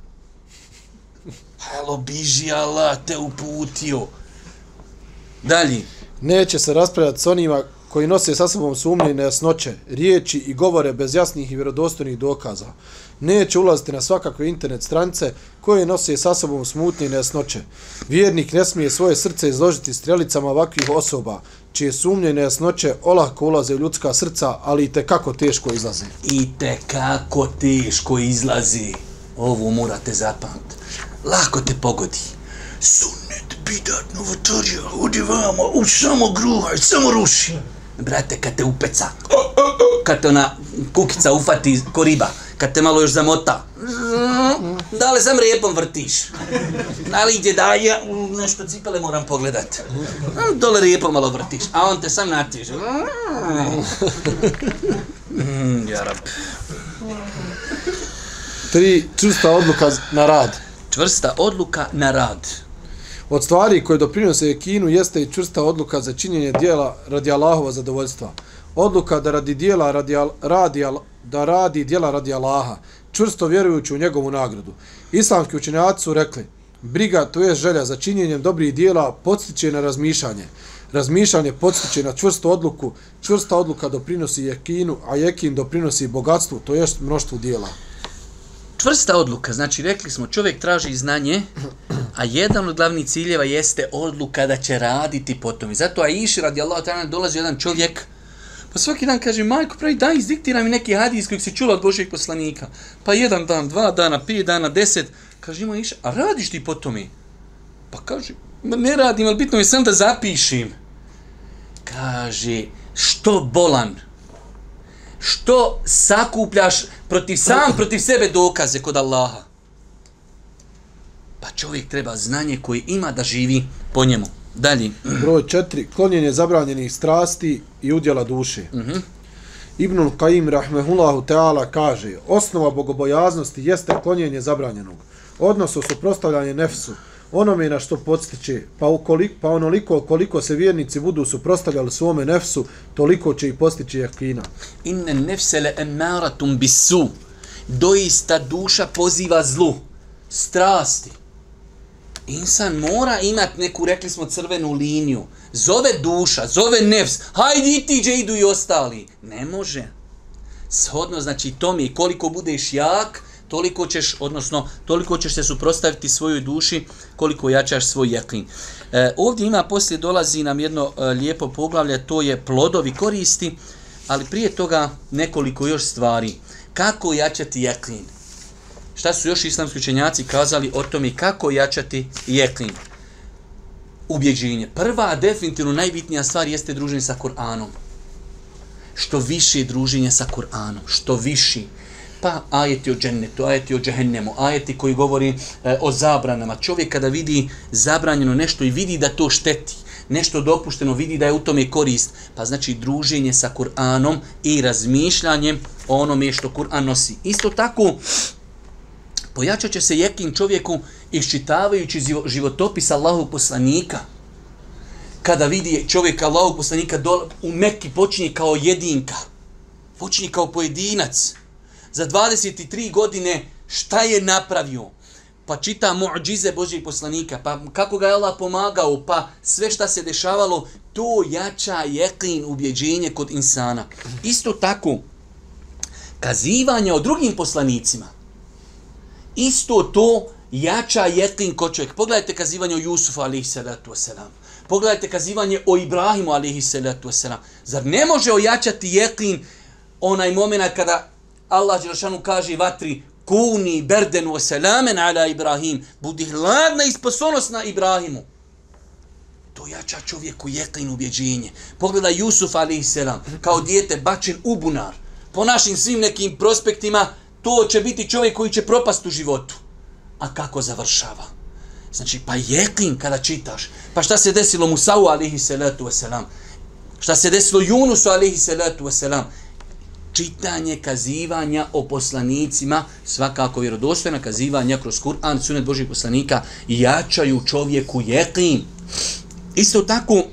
Halo, biži Allah, te uputio. Dalje. Neće se raspravljati s onima koji nose sa sobom sumnje i nejasnoće, riječi i govore bez jasnih i vjerodostojnih dokaza. Neće ulaziti na svakakve internet strance koje nose sa sobom smutnje i nejasnoće. Vjernik ne smije svoje srce izložiti strelicama ovakvih osoba, čije sumnje i nejasnoće olahko ulaze u ljudska srca, ali i kako teško izlaze. I te kako teško izlazi. Ovo morate zapamtiti. Lako te pogodi. Sunnet, bidat, novotarija, odi vama, u samo gruhaj, samo ruši. Brate, kad te upeca, kad te ona kukica ufati ko riba, kad te malo još zamota, da li sam repom vrtiš? Da li ide daje, nešto cipele moram pogledat. Dole repom malo vrtiš, a on te sam natiš. Mm, ja rab. Tri, čvrsta odluka na rad. Čvrsta odluka na rad. Od stvari koje doprinose kinu jeste i čvrsta odluka za činjenje dijela radi Allahova zadovoljstva. Odluka da radi dijela radi, radi, da radi dijela radi Allaha, čvrsto vjerujući u njegovu nagradu. Islamski učenjaci su rekli, briga to je želja za činjenjem dobrih dijela podstiče na razmišljanje. Razmišljanje podstiče na čvrstu odluku, čvrsta odluka doprinosi jekinu, a jekin doprinosi bogatstvu, to jest mnoštvu dijela. Čvrsta odluka, znači rekli smo čovjek traži znanje, a jedan od glavnih ciljeva jeste odluka da će raditi potom. I zato Aiši radi Allah dolazi jedan čovjek, pa svaki dan kaže, majko pravi daj izdiktiraj mi neki hadis kojeg si čula od Božijeg poslanika. Pa jedan dan, dva dana, pet dana, deset, kaže ima Aiša, a radiš ti potom i? Pa kaže, ne radim, ali bitno je sam da zapišim. Kaže, što bolan, što sakupljaš protiv sam protiv sebe dokaze kod Allaha. Pa čovjek treba znanje koje ima da živi po njemu. Dalje. Broj četiri. Klonjenje zabranjenih strasti i udjela duše. Uh mhm. -huh. Ibnul Qaim rahmehullahu ta'ala kaže osnova bogobojaznosti jeste klonjenje zabranjenog. Odnosno suprostavljanje nefsu onome na što podstiče, pa, ukoliko, pa onoliko koliko se vjernici budu suprostavljali svome nefsu, toliko će i postići jakina. Inne nefsele emaratum bisu, doista duša poziva zlu, strasti. Insan mora imat neku, rekli smo, crvenu liniju. Zove duša, zove nefs, hajdi i ti idu i ostali. Ne može. Shodno, znači, to mi koliko budeš jak, toliko ćeš, odnosno, toliko ćeš se suprostaviti svojoj duši, koliko jačaš svoj jeklin. E, ovdje ima, poslije dolazi nam jedno e, lijepo poglavlje, to je plodovi koristi, ali prije toga nekoliko još stvari. Kako jačati jeklin? Šta su još islamski učenjaci kazali o tome kako jačati jeklin? Ubjeđenje. Prva, definitivno najbitnija stvar jeste druženje sa Kur'anom. Što više druženje sa Kur'anom, što više pa ajeti o džennetu, ajeti o džehennemu, ajeti koji govori e, o zabranama. Čovjek kada vidi zabranjeno nešto i vidi da to šteti, nešto dopušteno, vidi da je u tome korist, pa znači druženje sa Kur'anom i razmišljanjem o onome što Kur'an nosi. Isto tako, pojačat će se jekin čovjeku iščitavajući životopis Allahog poslanika. Kada vidi čovjek Allahog poslanika dole, u Mekki počinje kao jedinka, počinje kao pojedinac, za 23 godine šta je napravio? Pa čita muđize Božih poslanika, pa kako ga je Allah pomagao, pa sve šta se dešavalo, to jača jeklin ubjeđenje kod insana. Isto tako, kazivanje o drugim poslanicima, isto to jača jeklin kod čovjek. Pogledajte kazivanje o Jusufu, alihi salatu wasalam. Pogledajte kazivanje o Ibrahimu, alihi salatu wasalam. Zar ne može ojačati jeklin onaj moment kada Allah Đelšanu kaže vatri kuni berden o selamen ala Ibrahim budi hladna i sposobnosna Ibrahimu to jača čovjeku jeklin ubjeđenje pogledaj Jusuf alaihi selam kao dijete bačen u bunar po našim svim nekim prospektima to će biti čovjek koji će propast u životu a kako završava znači pa jeklin kada čitaš pa šta se desilo Musa'u alihi salatu wasalam Šta se desilo Junusu alihi salatu wasalam? Čitanje kazivanja o poslanicima, svakako vjerodostojna kazivanja kroz Kur'an, sunet Božih poslanika, jačaju čovjeku jeklin. Isto tako,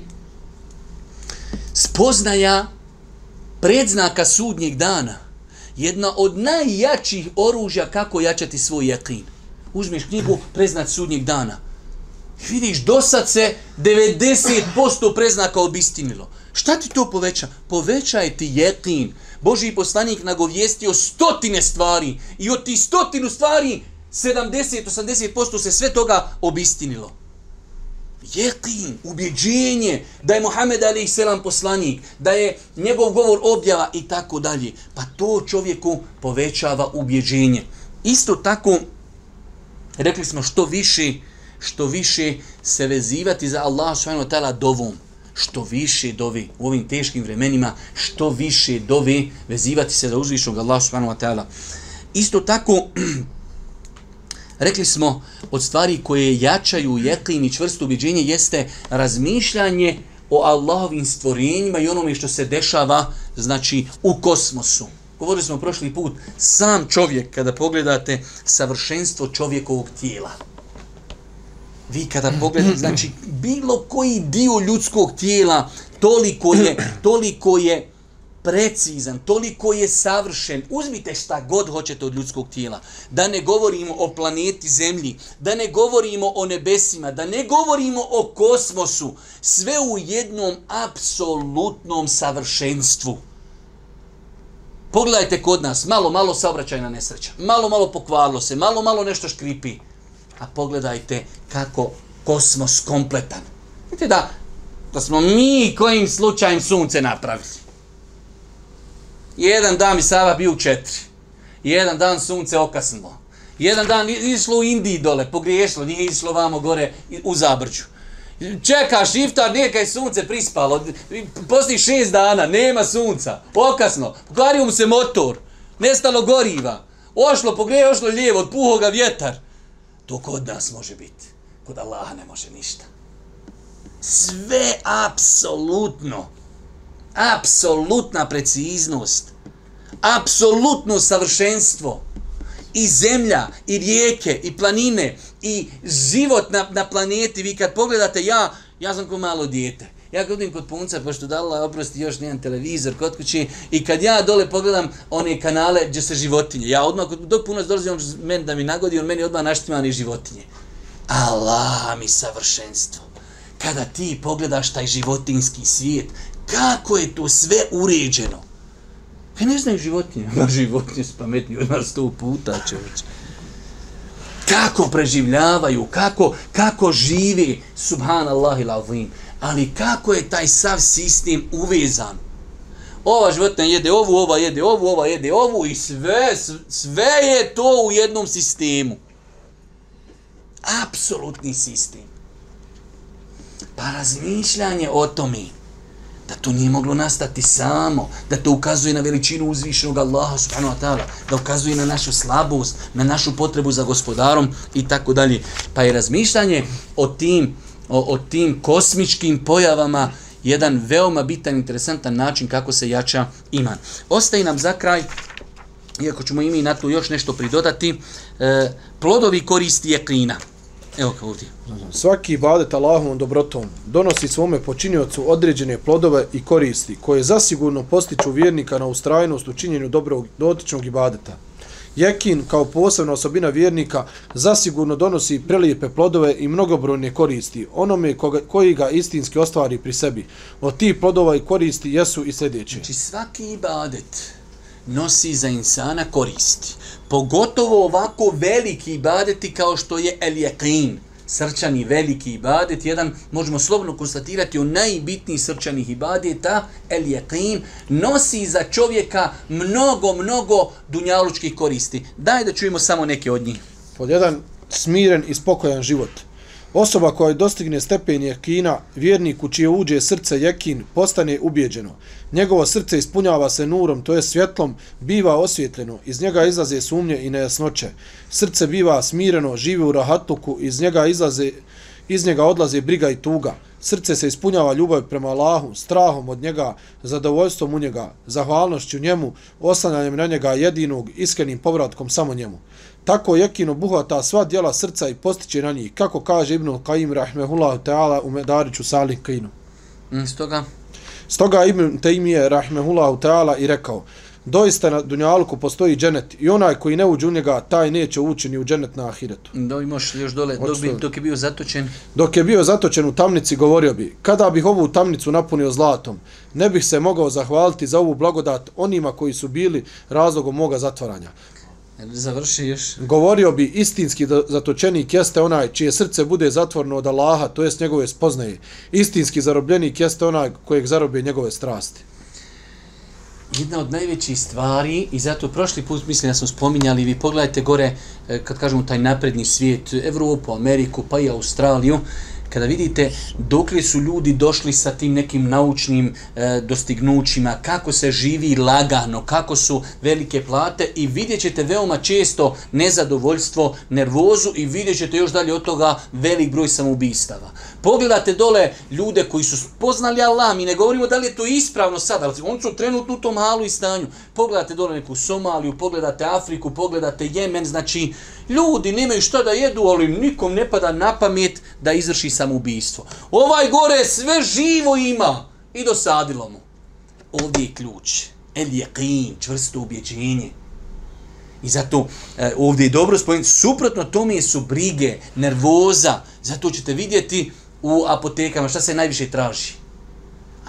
spoznaja predznaka sudnjeg dana, jedna od najjačih oružja kako jačati svoj jekin. Uzmiš knjigu Preznat sudnjeg dana. Vidiš, do sad se 90% preznaka obistinilo. Šta ti to poveća? Povećaj ti jekin. Boži poslanik nagovijestio stotine stvari i od tih stotinu stvari 70-80% se sve toga obistinilo jekin, ubjeđenje da je Muhammed alaih selam poslanik, da je njegov govor objava i tako dalje. Pa to čovjeku povećava ubjeđenje. Isto tako, rekli smo što više, što više se vezivati za Allah subhanahu wa ta'ala dovom. Što više dovi u ovim teškim vremenima, što više dovi vezivati se za uzvišnog Allah subhanahu wa ta'ala. Isto tako, Rekli smo, od stvari koje jačaju jeklin i čvrsto ubiđenje jeste razmišljanje o Allahovim stvorenjima i onome što se dešava znači u kosmosu. Govorili smo prošli put, sam čovjek, kada pogledate savršenstvo čovjekovog tijela, vi kada pogledate, znači bilo koji dio ljudskog tijela, toliko je, toliko je precizan, toliko je savršen. Uzmite šta god hoćete od ljudskog tijela. Da ne govorimo o planeti Zemlji, da ne govorimo o nebesima, da ne govorimo o kosmosu. Sve u jednom apsolutnom savršenstvu. Pogledajte kod nas, malo, malo saobraćajna nesreća. Malo, malo pokvarilo se, malo, malo nešto škripi. A pogledajte kako kosmos kompletan. Vidite da, da smo mi kojim slučajem sunce napravili. Jedan dan mi Sava bio u četiri. Jedan dan sunce okasnilo. Jedan dan išlo u Indiji dole, pogriješilo, nije išlo vamo gore u Zabrđu. Čekaš iftar, nekaj sunce prispalo. Poslije šest dana, nema sunca. Okasno. Pokvario mu se motor. Nestalo goriva. Ošlo, pogriješilo, ošlo lijevo, odpuho ga vjetar. To kod nas može biti. Kod Allaha ne može ništa. Sve apsolutno apsolutna preciznost, apsolutno savršenstvo i zemlja, i rijeke, i planine, i život na, na planeti. Vi kad pogledate, ja, ja sam ko malo dijete. Ja kad odim kod punca, pošto da Allah oprosti još nijem televizor kod kući, i kad ja dole pogledam one kanale gdje se životinje, ja odmah, dok punac dolazi on meni da mi nagodi, on meni odmah naštima one životinje. Allah mi savršenstvo. Kada ti pogledaš taj životinski svijet, kako je to sve uređeno. Pa ne znaju životinje. Ma životinje su pametni od nas sto puta, čovječe. Kako preživljavaju, kako, kako živi, subhanallah il avim. Ali kako je taj sav sistem uvezan. Ova životinja jede ovu, ova jede ovu, ova jede ovu i sve, sve je to u jednom sistemu. Apsolutni sistem. Pa razmišljanje o tome da to nije moglo nastati samo, da to ukazuje na veličinu uzvišenog Allaha subhanahu wa ta'ala, da ukazuje na našu slabost, na našu potrebu za gospodarom i tako dalje. Pa je razmišljanje o tim, o, o tim kosmičkim pojavama jedan veoma bitan, interesantan način kako se jača iman. Ostaje nam za kraj, iako ćemo i mi na to još nešto pridodati, e, plodovi koristi je klina. Evo kao ovdje. Svaki ibadet Allahovom dobrotom donosi svome počiniocu određene plodove i koristi koje zasigurno postiču vjernika na ustrajnost u činjenju dobrog dotičnog ibadeta. Jekin kao posebna osobina vjernika zasigurno donosi prelijepe plodove i mnogobrojne koristi onome koga, koji ga istinski ostvari pri sebi. Od tih plodova i koristi jesu i sljedeće. Znači svaki ibadet nosi za insana koristi. Pogotovo ovako veliki ibadeti kao što je El Yaqin, srčani veliki ibadet, jedan možemo slobno konstatirati o najbitnijih srčanih ibadeta, El Yaqin, nosi za čovjeka mnogo, mnogo dunjalučkih koristi. Daj da čujemo samo neke od njih. Pod jedan smiren i spokojan život – Osoba koja dostigne stepen jekina, vjernik u čije uđe srce jekin, postane ubjeđeno. Njegovo srce ispunjava se nurom, to je svjetlom, biva osvjetljeno, iz njega izlaze sumnje i nejasnoće. Srce biva smireno, živi u rahatluku, iz njega izlaze Iz njega odlaze briga i tuga. Srce se ispunjava ljubav prema Allahu, strahom od njega, zadovoljstvom u njega, zahvalnošću njemu, oslanjanjem na njega jedinog, iskrenim povratkom samo njemu. Tako jekino buhvata sva dijela srca i postiče na njih, kako kaže Ibn Qaim rahmehullahu ta'ala u Medariću Salih Kinu. Mm, Stoga, Stoga Ibn Taymije rahmehullahu ta'ala i rekao, doista na dunjalku postoji dženet i onaj koji ne uđe u njega, taj neće ući ni u dženet na ahiretu. da možeš još dole, dok, bi, dok je bio zatočen, Dok je bio zatočen u tamnici, govorio bi, kada bih ovu tamnicu napunio zlatom, ne bih se mogao zahvaliti za ovu blagodat onima koji su bili razlogom moga zatvaranja. Završi još. Govorio bi, istinski zatočenik jeste onaj čije srce bude zatvorno od Allaha, to jest njegove spoznaje. Istinski zarobljenik jeste onaj kojeg zarobije njegove strasti. jedna od najvećih stvari i zato prošli put mislim da smo spominjali vi pogledajte gore e, kad kažemo taj napredni svijet Evropu, Ameriku pa i Australiju kada vidite dokle su ljudi došli sa tim nekim naučnim e, dostignućima, kako se živi lagano, kako su velike plate i vidjet ćete veoma često nezadovoljstvo, nervozu i vidjet ćete još dalje od toga velik broj samoubistava. Pogledate dole ljude koji su poznali Allah, mi ne govorimo da li je to ispravno sad, ali oni su trenutno u tom halu i stanju. Pogledate dole neku Somaliju, pogledate Afriku, pogledate Jemen, znači ljudi nemaju šta da jedu, ali nikom ne pada na pamet da izvrši samoubistvo. Ovaj gore sve živo ima i dosadilo mu. Ovdje je ključ. El jeqin, čvrsto ubjeđenje. I zato e, ovdje je dobro spomenuti, suprotno tome su brige, nervoza. Zato ćete vidjeti u apotekama šta se najviše traži.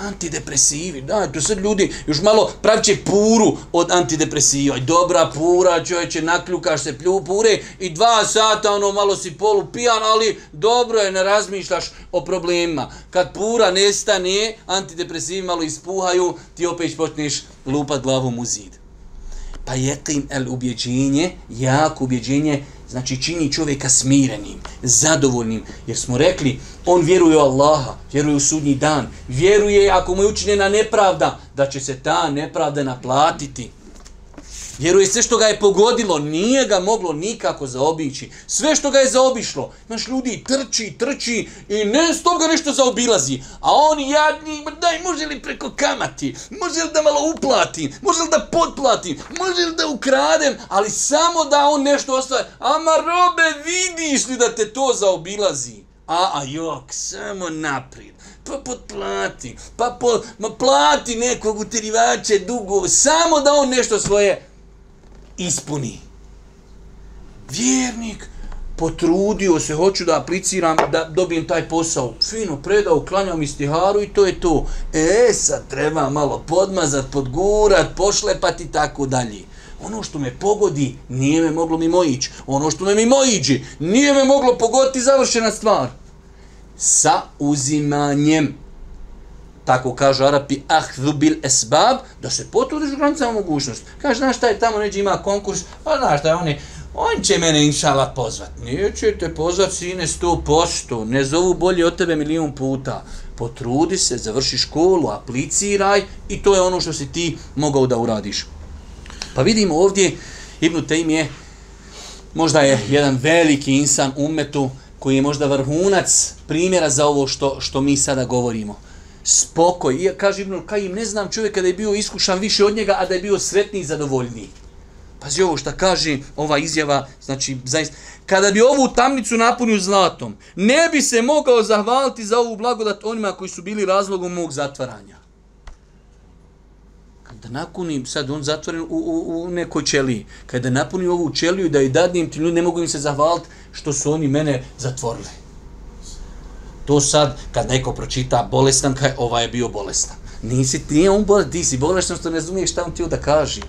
Antidepresivi, da, tu sad ljudi još malo praviće puru od antidepresiva. I dobra pura, čovječe, nakljukaš se plju pure i dva sata, ono, malo si polu pijan, ali dobro je, ne razmišljaš o problemima. Kad pura nestane, antidepresivi malo ispuhaju, ti opet počneš lupat glavom u zid. Pa jeqin el ubjeđenje, jako ubjeđenje, znači čini čovjeka smirenim, zadovoljnim, jer smo rekli, on vjeruje u Allaha, vjeruje u sudnji dan, vjeruje ako mu je učinjena nepravda, da će se ta nepravda naplatiti. Vjeruje sve što ga je pogodilo, nije ga moglo nikako zaobići. Sve što ga je zaobišlo. Znaš, ljudi trči, trči i ne stop ga nešto zaobilazi. A oni jadni, daj, može li preko kamati? Može li da malo uplatim? Može li da potplatim? Može li da ukradem? Ali samo da on nešto ostaje. Ama robe, vidiš li da te to zaobilazi? A, a jok, samo naprijed. Pa potplati, pa po, ma plati nekog utirivače dugo, samo da on nešto svoje ispuni. Vjernik potrudio se, hoću da apliciram, da dobijem taj posao. Fino predao, klanjam istiharu i to je to. E, sad treba malo podmazat, podgurat, pošlepati i tako dalje. Ono što me pogodi, nije me moglo mimo ići. Ono što me mimo iđi, nije me moglo pogoditi završena stvar. Sa uzimanjem tako kažu Arapi, ahdhu bil esbab, da se potrudiš u granicama mogućnost. Kaže, znaš šta je tamo, neđe ima konkurs, a znaš šta je, oni, on će mene inšala pozvat. Neće te pozvat, sine, sto posto, ne zovu bolje od tebe milijun puta. Potrudi se, završi školu, apliciraj i to je ono što si ti mogao da uradiš. Pa vidimo ovdje, Ibn Tejm je, možda je jedan veliki insan umetu, koji je možda vrhunac primjera za ovo što, što mi sada govorimo spokoj. I kaže Ibnul Kajim, ne znam čovjeka da je bio iskušan više od njega, a da je bio sretniji i zadovoljniji. Pazi ovo što kaže ova izjava, znači zaista, kada bi ovu tamnicu napunio zlatom, ne bi se mogao zahvaliti za ovu blagodat onima koji su bili razlogom mog zatvaranja. Kada napunim, sad on zatvoren u, u, u nekoj ćeliji, kada napunim ovu ćeliju da i dadnim, ti ljudi ne mogu im se zahvaliti što su oni mene zatvorili. To sad, kad neko pročita bolestan, kaj ovaj je bio bolestan. Nisi ti, nije on bolestan, ti si bolestan što ne razumiješ šta on ti da kaže.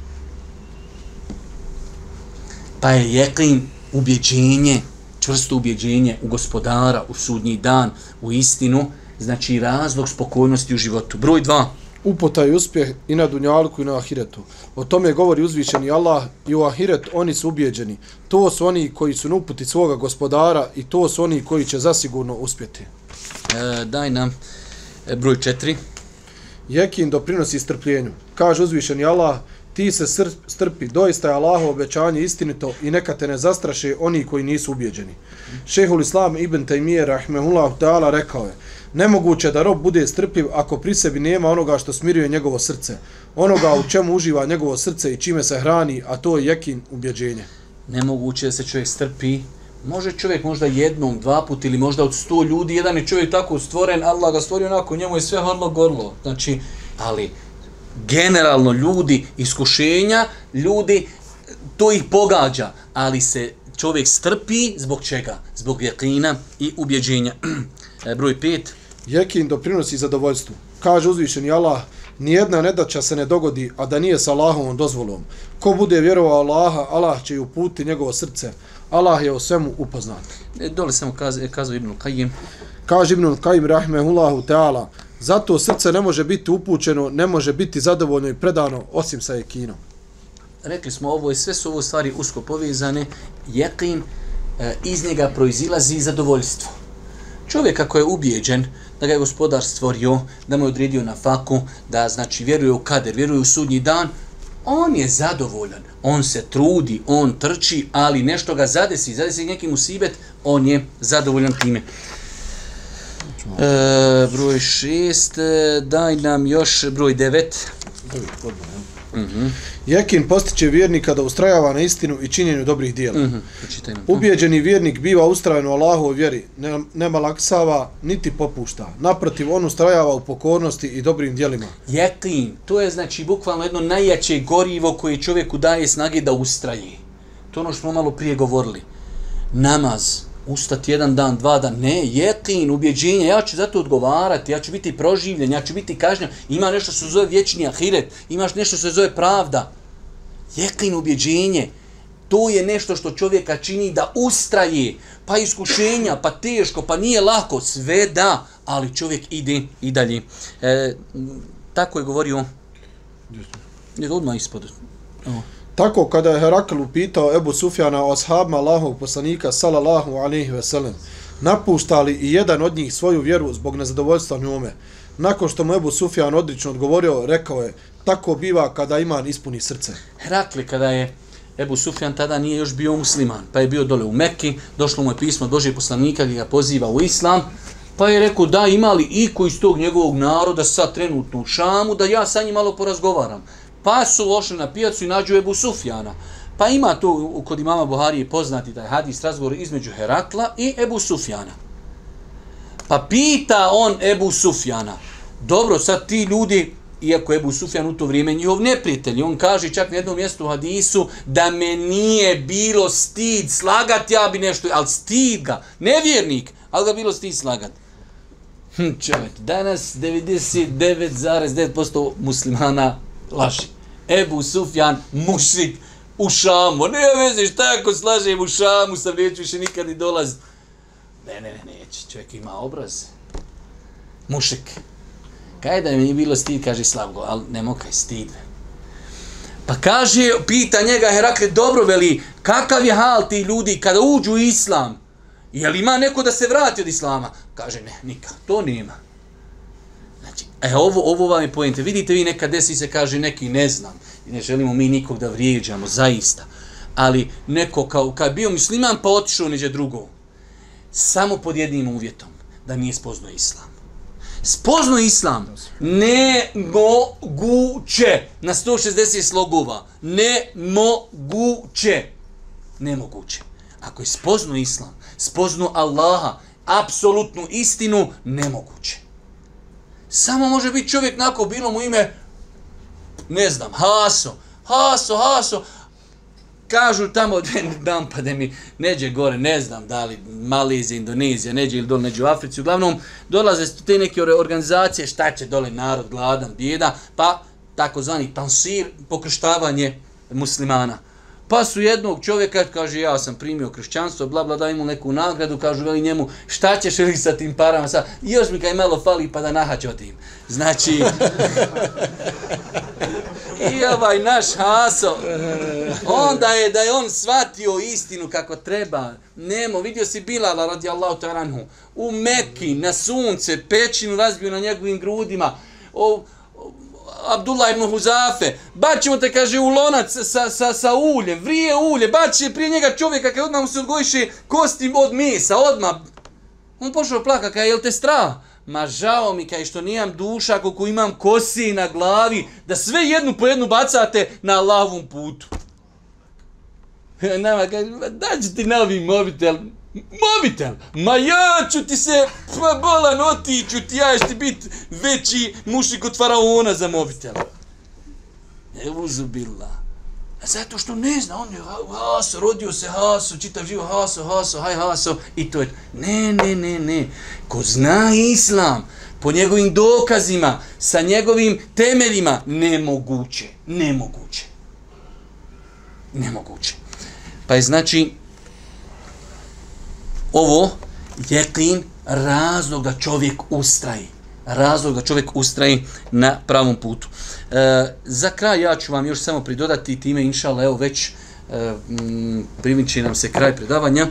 Pa je jeklin ubjeđenje, čvrsto ubjeđenje u gospodara, u sudnji dan, u istinu, znači razlog spokojnosti u životu. Broj dva. Upota i uspjeh i na dunjalku i na ahiretu. O tome govori uzvišeni Allah i u ahiret oni su ubjeđeni. To su oni koji su na uputi svoga gospodara i to su oni koji će zasigurno uspjeti. E, daj nam e, broj četiri. Jekin doprinosi strpljenju. Kaže uzvišeni Allah, ti se strpi, doista je Allaho obećanje istinito i neka te ne zastraše oni koji nisu ubjeđeni. Šehul Islam ibn Taymiye rahmehullah ta'ala rekao je, nemoguće da rob bude strpljiv ako pri sebi nema onoga što smiruje njegovo srce, onoga u čemu uživa njegovo srce i čime se hrani, a to je jekin ubjeđenje. Nemoguće da se čovjek strpi Može čovjek možda jednom, dva put ili možda od sto ljudi, jedan je čovjek tako stvoren, Allah ga stvorio onako, njemu je sve horlo gorlo. Znači, ali generalno ljudi, iskušenja, ljudi, to ih pogađa, ali se čovjek strpi zbog čega? Zbog jakina i ubjeđenja. E, broj pet. Jekin doprinosi zadovoljstvu. Kaže uzvišeni Allah, nijedna nedaća se ne dogodi, a da nije sa Allahovom dozvolom. Ko bude vjerovao Allaha, Allah će ju puti njegovo srce. Allah je o svemu upoznat. E, dole samo kazao kaza Ibn Qajim. Kaže Ibn Qajim rahmehullahu ta'ala, zato srce ne može biti upućeno, ne može biti zadovoljno i predano, osim sa jekinom. Rekli smo ovo i sve su ovo stvari usko povezane. Jekin, e, iz njega proizilazi zadovoljstvo. Čovjek ako je ubijeđen da ga je gospodar stvorio, da mu je odredio na faku, da znači vjeruje u kader, vjeruje u sudnji dan, on je zadovoljan, on se trudi, on trči, ali nešto ga zadesi, zadesi neki musibet, on je zadovoljan time. E, broj šest, daj nam još broj devet. Mm -hmm. Jekin postiće vjernika da ustrajava na istinu i činjenju dobrih dijela. Mm -hmm. Ubijeđeni vjernik biva ustrajan u Allahovoj vjeri, ne, ne malaksava, niti popušta. Naprotiv, on ustrajava u pokornosti i dobrim dijelima. Jekin, to je znači bukvalno jedno najjače gorivo koje čovjeku daje snage da ustraje. To ono što smo malo prije govorili. Namaz, ustati jedan dan, dva dan, ne, jekin, ubjeđenje, ja ću zato odgovarati, ja ću biti proživljen, ja ću biti kažnjen, ima nešto što se zove vječni ahiret, imaš nešto što se zove pravda. Jekin, ubjeđenje, to je nešto što čovjeka čini da ustraje, pa iskušenja, pa teško, pa nije lako, sve da, ali čovjek ide i dalje. E, tako je govorio, je odmah ispod. Ovo. Tako kada je Herakl upitao Ebu Sufjana o ashabima Allahovog poslanika sallallahu alaihi ve sellem, napuštali i jedan od njih svoju vjeru zbog nezadovoljstva njome. Nakon što mu Ebu Sufjan odlično odgovorio, rekao je, tako biva kada iman ispuni srce. Herakli kada je Ebu Sufjan tada nije još bio musliman, pa je bio dole u Mekki, došlo mu je pismo Božije poslanika gdje ga poziva u Islam, pa je rekao da imali iko iz tog njegovog naroda sad trenutno u Šamu, da ja sa njim malo porazgovaram. Pa su ošli na pijacu i nađu Ebu Sufjana. Pa ima to kod imama Buharije poznati taj hadis razgovor između Herakla i Ebu Sufjana. Pa pita on Ebu Sufjana, dobro, sad ti ljudi, iako Ebu Sufjan u to vrijeme njihov neprijatelj, on kaže čak na jednom mjestu u hadisu da me nije bilo stid slagat, ja bi nešto, ali stid ga, nevjernik, ali ga bilo stid slagat. Hm, čovjek, danas 99,9% muslimana laži. Ebu Sufjan, mušik, u šamu. Ne veze, šta ako slažem u šamu, sam neću više nikad ni dolaz. Ne, ne, ne, neće. Čovjek ima obraz. Mušik. Kaj da mi je bilo stid, kaže Slavko, ali ne mokaj stid. Pa kaže, pita njega Herakle, dobro veli, kakav je hal ti ljudi kada uđu u islam? Je li ima neko da se vrati od islama? Kaže, ne, nikad, to nema. Znači, e, ovo, ovo vam je pojente. Vidite vi nekad desi se kaže neki ne znam. I ne želimo mi nikog da vrijeđamo, zaista. Ali neko kao, kad bio musliman pa otišao neđe drugo. Samo pod jednim uvjetom. Da nije spoznao islam. Spozno islam. Ne moguće. Na 160 slogova. Ne moguće. Nemoguće. Ako je spozno islam, spozno Allaha, apsolutnu istinu, nemoguće. Samo može biti čovjek nako bilo mu ime, ne znam, Haso. Haso, Haso. Kažu tamo, dam pa da mi neđe gore, ne znam da li Malizija, Indonezija, neđe ili dole neđe u Africi. Uglavnom, dolaze te neke organizacije, šta će dole narod, gladan, bijeda, pa takozvani pansir, pokrštavanje muslimana. Pa su jednog čovjeka, kaže, ja sam primio kršćanstvo, bla, bla, daj mu neku nagradu, kažu, veli njemu, šta ćeš li sa tim parama, sa, još mi kaj malo fali, pa da nahaću tim. Znači, i ovaj naš Haso, onda je da je on shvatio istinu kako treba, nemo, vidio si Bilala, radi Allahu taranhu, u Mekki, na sunce, pećinu razbio na njegovim grudima, o, Abdullah ibn Huzafe, baćemo te, kaže, u lonac sa, sa, sa uljem, vrije ulje, baće prije njega čovjeka, kada odmah mu se odgojiše kosti od mesa, odmah. On pošao plaka, kaže, jel te strah? Ma žao mi, kaže, što nijam duša, koliko imam kosi na glavi, da sve jednu po jednu bacate na lavom putu. Nama kaže, dađi ti novi mobitel, Mobitel, ma ja ću ti se, pa bolan otiću ti, ja ću ti biti veći mušik od faraona za mobitel. E, uzubila. A zato što ne zna, on je Haso, rodio se Haso, čitav živo Haso, Haso, haj Haso, i to je, ne, ne, ne, ne, ko zna Islam, po njegovim dokazima, sa njegovim temeljima, nemoguće, nemoguće. Nemoguće. Pa je znači, ovo jeklin razlog da čovjek ustraji. Razlog da čovjek ustraji na pravom putu. E, za kraj ja ću vam još samo pridodati time, inšala, evo već e, privinči nam se kraj predavanja.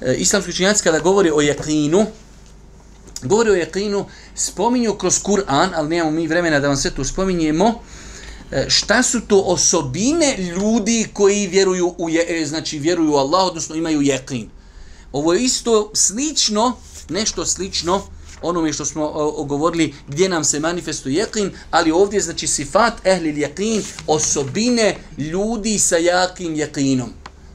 E, islamski učinjaci kada govori o jeklinu, govori o jeklinu, spominju kroz Kur'an, ali nemamo mi vremena da vam sve to spominjemo, e, šta su to osobine ljudi koji vjeruju u je, e, znači vjeruju u Allah, odnosno imaju jeklin. Ovo je isto slično, nešto slično onome što smo o, govorili gdje nam se manifestuje jekin, ali ovdje znači sifat ehli jekin, osobine ljudi sa jakim jekinom.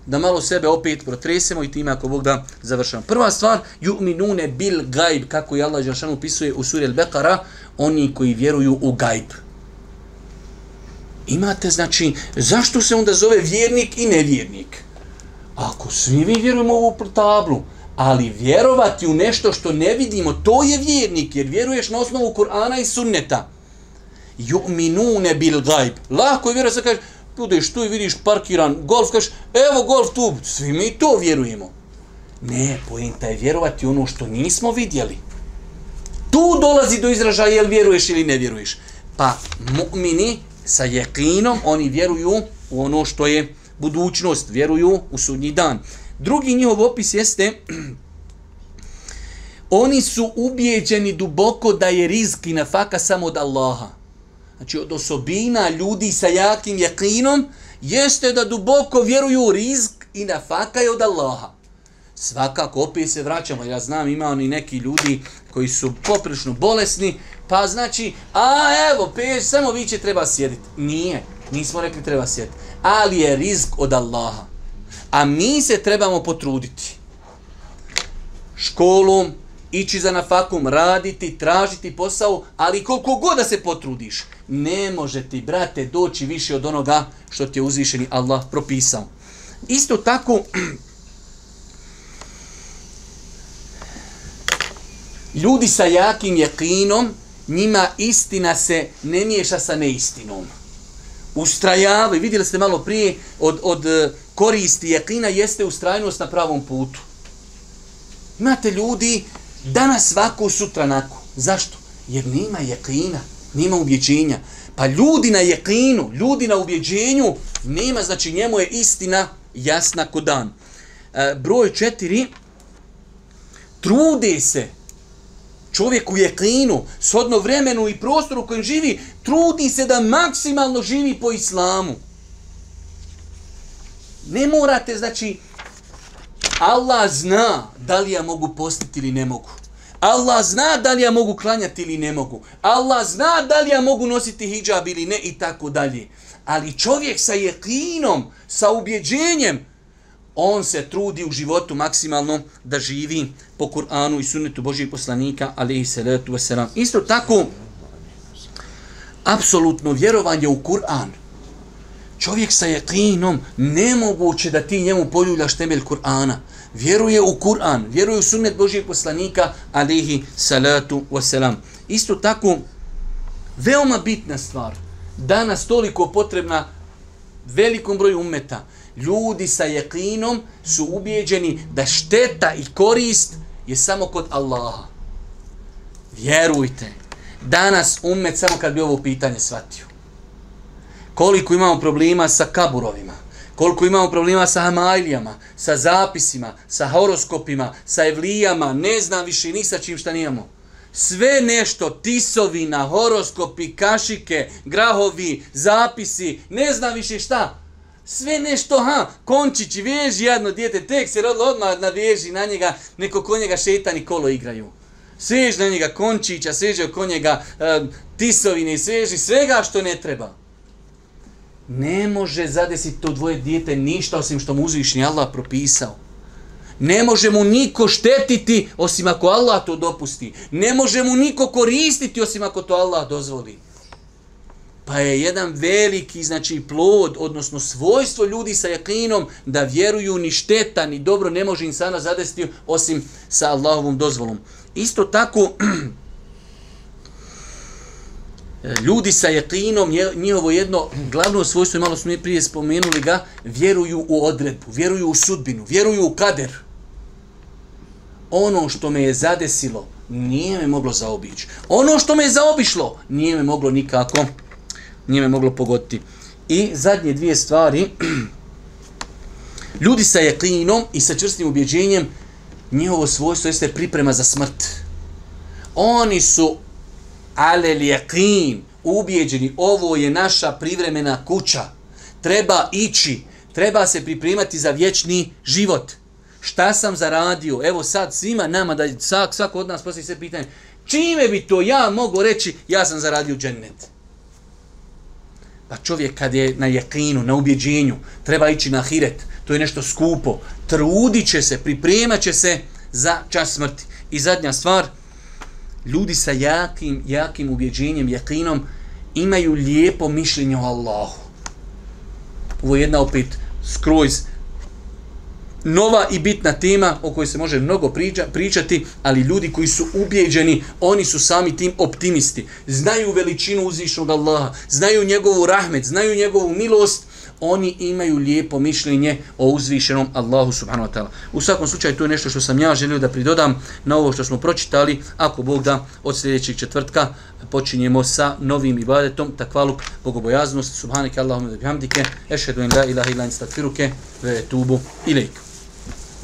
Da malo sebe opet protresemo i time ako Bog da završamo. Prva stvar, ju'minune bil gajb, kako je Allah Žešan upisuje u suri Al-Bekara, oni koji vjeruju u gajb. Imate, znači, zašto se onda zove vjernik i nevjernik? Ako svi mi vjerujemo u ovu tablu, ali vjerovati u nešto što ne vidimo, to je vjernik, jer vjeruješ na osnovu Kur'ana i sunneta. Ju'minune bil gajb. Lako je vjerovati, kaže, budeš tu i vidiš parkiran golf, kažeš, evo golf tu, svi mi to vjerujemo. Ne, pojenta je vjerovati ono što nismo vidjeli. Tu dolazi do izražaja jel vjeruješ ili ne vjeruješ. Pa mu'mini sa jekinom, oni vjeruju u ono što je budućnost, vjeruju u sudnji dan. Drugi njihov opis jeste oni su ubijeđeni duboko da je rizki na faka samo od Allaha. Znači od osobina ljudi sa jakim jakinom jeste da duboko vjeruju u rizk i na faka je od Allaha. Svakako, opet se vraćamo, ja znam, ima oni neki ljudi koji su poprično bolesni, pa znači, a evo, peš, samo vi će treba sjediti. Nije, nismo rekli treba sjediti ali je rizk od Allaha. A mi se trebamo potruditi. Školom, ići za nafakum, raditi, tražiti posao, ali koliko god da se potrudiš, ne može ti, brate, doći više od onoga što ti je uzvišeni Allah propisao. Isto tako, ljudi sa jakim jekinom, njima istina se ne miješa sa neistinom ustrajavaju, vidjeli ste malo prije, od, od eh, koristi jakina jeste ustrajnost na pravom putu. Imate ljudi danas svako, sutra nako. Zašto? Jer nima jakina, nima ubjeđenja. Pa ljudi na jakinu, ljudi na ubjeđenju, nema, znači njemu je istina jasna ko dan. E, broj četiri, trude se, čovjek u jeklinu, shodno vremenu i prostoru u kojem živi, trudi se da maksimalno živi po islamu. Ne morate, znači, Allah zna da li ja mogu postiti ili ne mogu. Allah zna da li ja mogu klanjati ili ne mogu. Allah zna da li ja mogu nositi hijab ili ne i tako dalje. Ali čovjek sa jeklinom, sa ubjeđenjem, on se trudi u životu maksimalno da živi po Kur'anu i sunnetu Božijeg poslanika, alaihi salatu wasalam. Isto tako, apsolutno vjerovanje u Kur'an. Čovjek sa jekinom, nemoguće da ti njemu poljuljaš temelj Kur'ana. Vjeruje u Kur'an, vjeruje u sunnet Božijeg poslanika, alaihi salatu wasalam. Isto tako, veoma bitna stvar, danas toliko potrebna velikom broju umeta, ljudi sa jekinom su ubijeđeni da šteta i korist je samo kod Allaha. Vjerujte, danas umet samo kad bi ovo pitanje shvatio. Koliko imamo problema sa kaburovima, koliko imamo problema sa hamajlijama, sa zapisima, sa horoskopima, sa evlijama, ne znam više ni sa čim šta nijemo. sve nešto, tisovina, horoskopi, kašike, grahovi, zapisi, ne znam više šta. Sve nešto, ha, končići, veži jedno djete, tek se rodilo odmah na veži na njega, neko ko njega šetani kolo igraju. Svež na njega končića, sveže oko njega e, tisovine, sveži svega što ne treba. Ne može zadesiti to dvoje djete ništa osim što mu uzvišnji Allah propisao. Ne može mu niko štetiti osim ako Allah to dopusti. Ne može mu niko koristiti osim ako to Allah dozvoli. Pa je jedan veliki znači plod, odnosno svojstvo ljudi sa jakinom da vjeruju ni šteta ni dobro ne može insana zadesti osim sa Allahovom dozvolom. Isto tako ljudi sa jakinom, njihovo jedno glavno svojstvo, malo smo prije spomenuli ga, vjeruju u odredbu, vjeruju u sudbinu, vjeruju u kader. Ono što me je zadesilo, nije me moglo zaobići. Ono što me je zaobišlo, nije me moglo nikako, nije me moglo pogoditi. I zadnje dvije stvari, ljudi sa jakinom i sa čvrstim ubjeđenjem, njihovo svojstvo jeste priprema za smrt. Oni su ale lijeqin, ubjeđeni, ovo je naša privremena kuća. Treba ići, treba se pripremati za vječni život. Šta sam zaradio? Evo sad svima nama, da svak, svako od nas postoji se pitanje, čime bi to ja mogu reći, ja sam zaradio džennet. Pa čovjek kad je na jekinu, na ubjeđenju, treba ići na hiret, to je nešto skupo, trudit će se, pripremat će se za čas smrti. I zadnja stvar, ljudi sa jakim, jakim ubjeđenjem, jakinom, imaju lijepo mišljenje o Allahu. Ovo je jedna opet skroz nova i bitna tema o kojoj se može mnogo priča, pričati, ali ljudi koji su ubjeđeni, oni su sami tim optimisti. Znaju veličinu uzvišnog Allaha, znaju njegovu rahmet, znaju njegovu milost, oni imaju lijepo mišljenje o uzvišenom Allahu subhanahu wa ta'ala. U svakom slučaju to je nešto što sam ja želio da pridodam na ovo što smo pročitali. Ako Bog da, od sljedećeg četvrtka počinjemo sa novim ibadetom, takvaluk, bogobojaznost, subhanike Allahumma da bihamdike, ešhedu in la ilaha ilan stakfiruke, ve tubu ilaikum.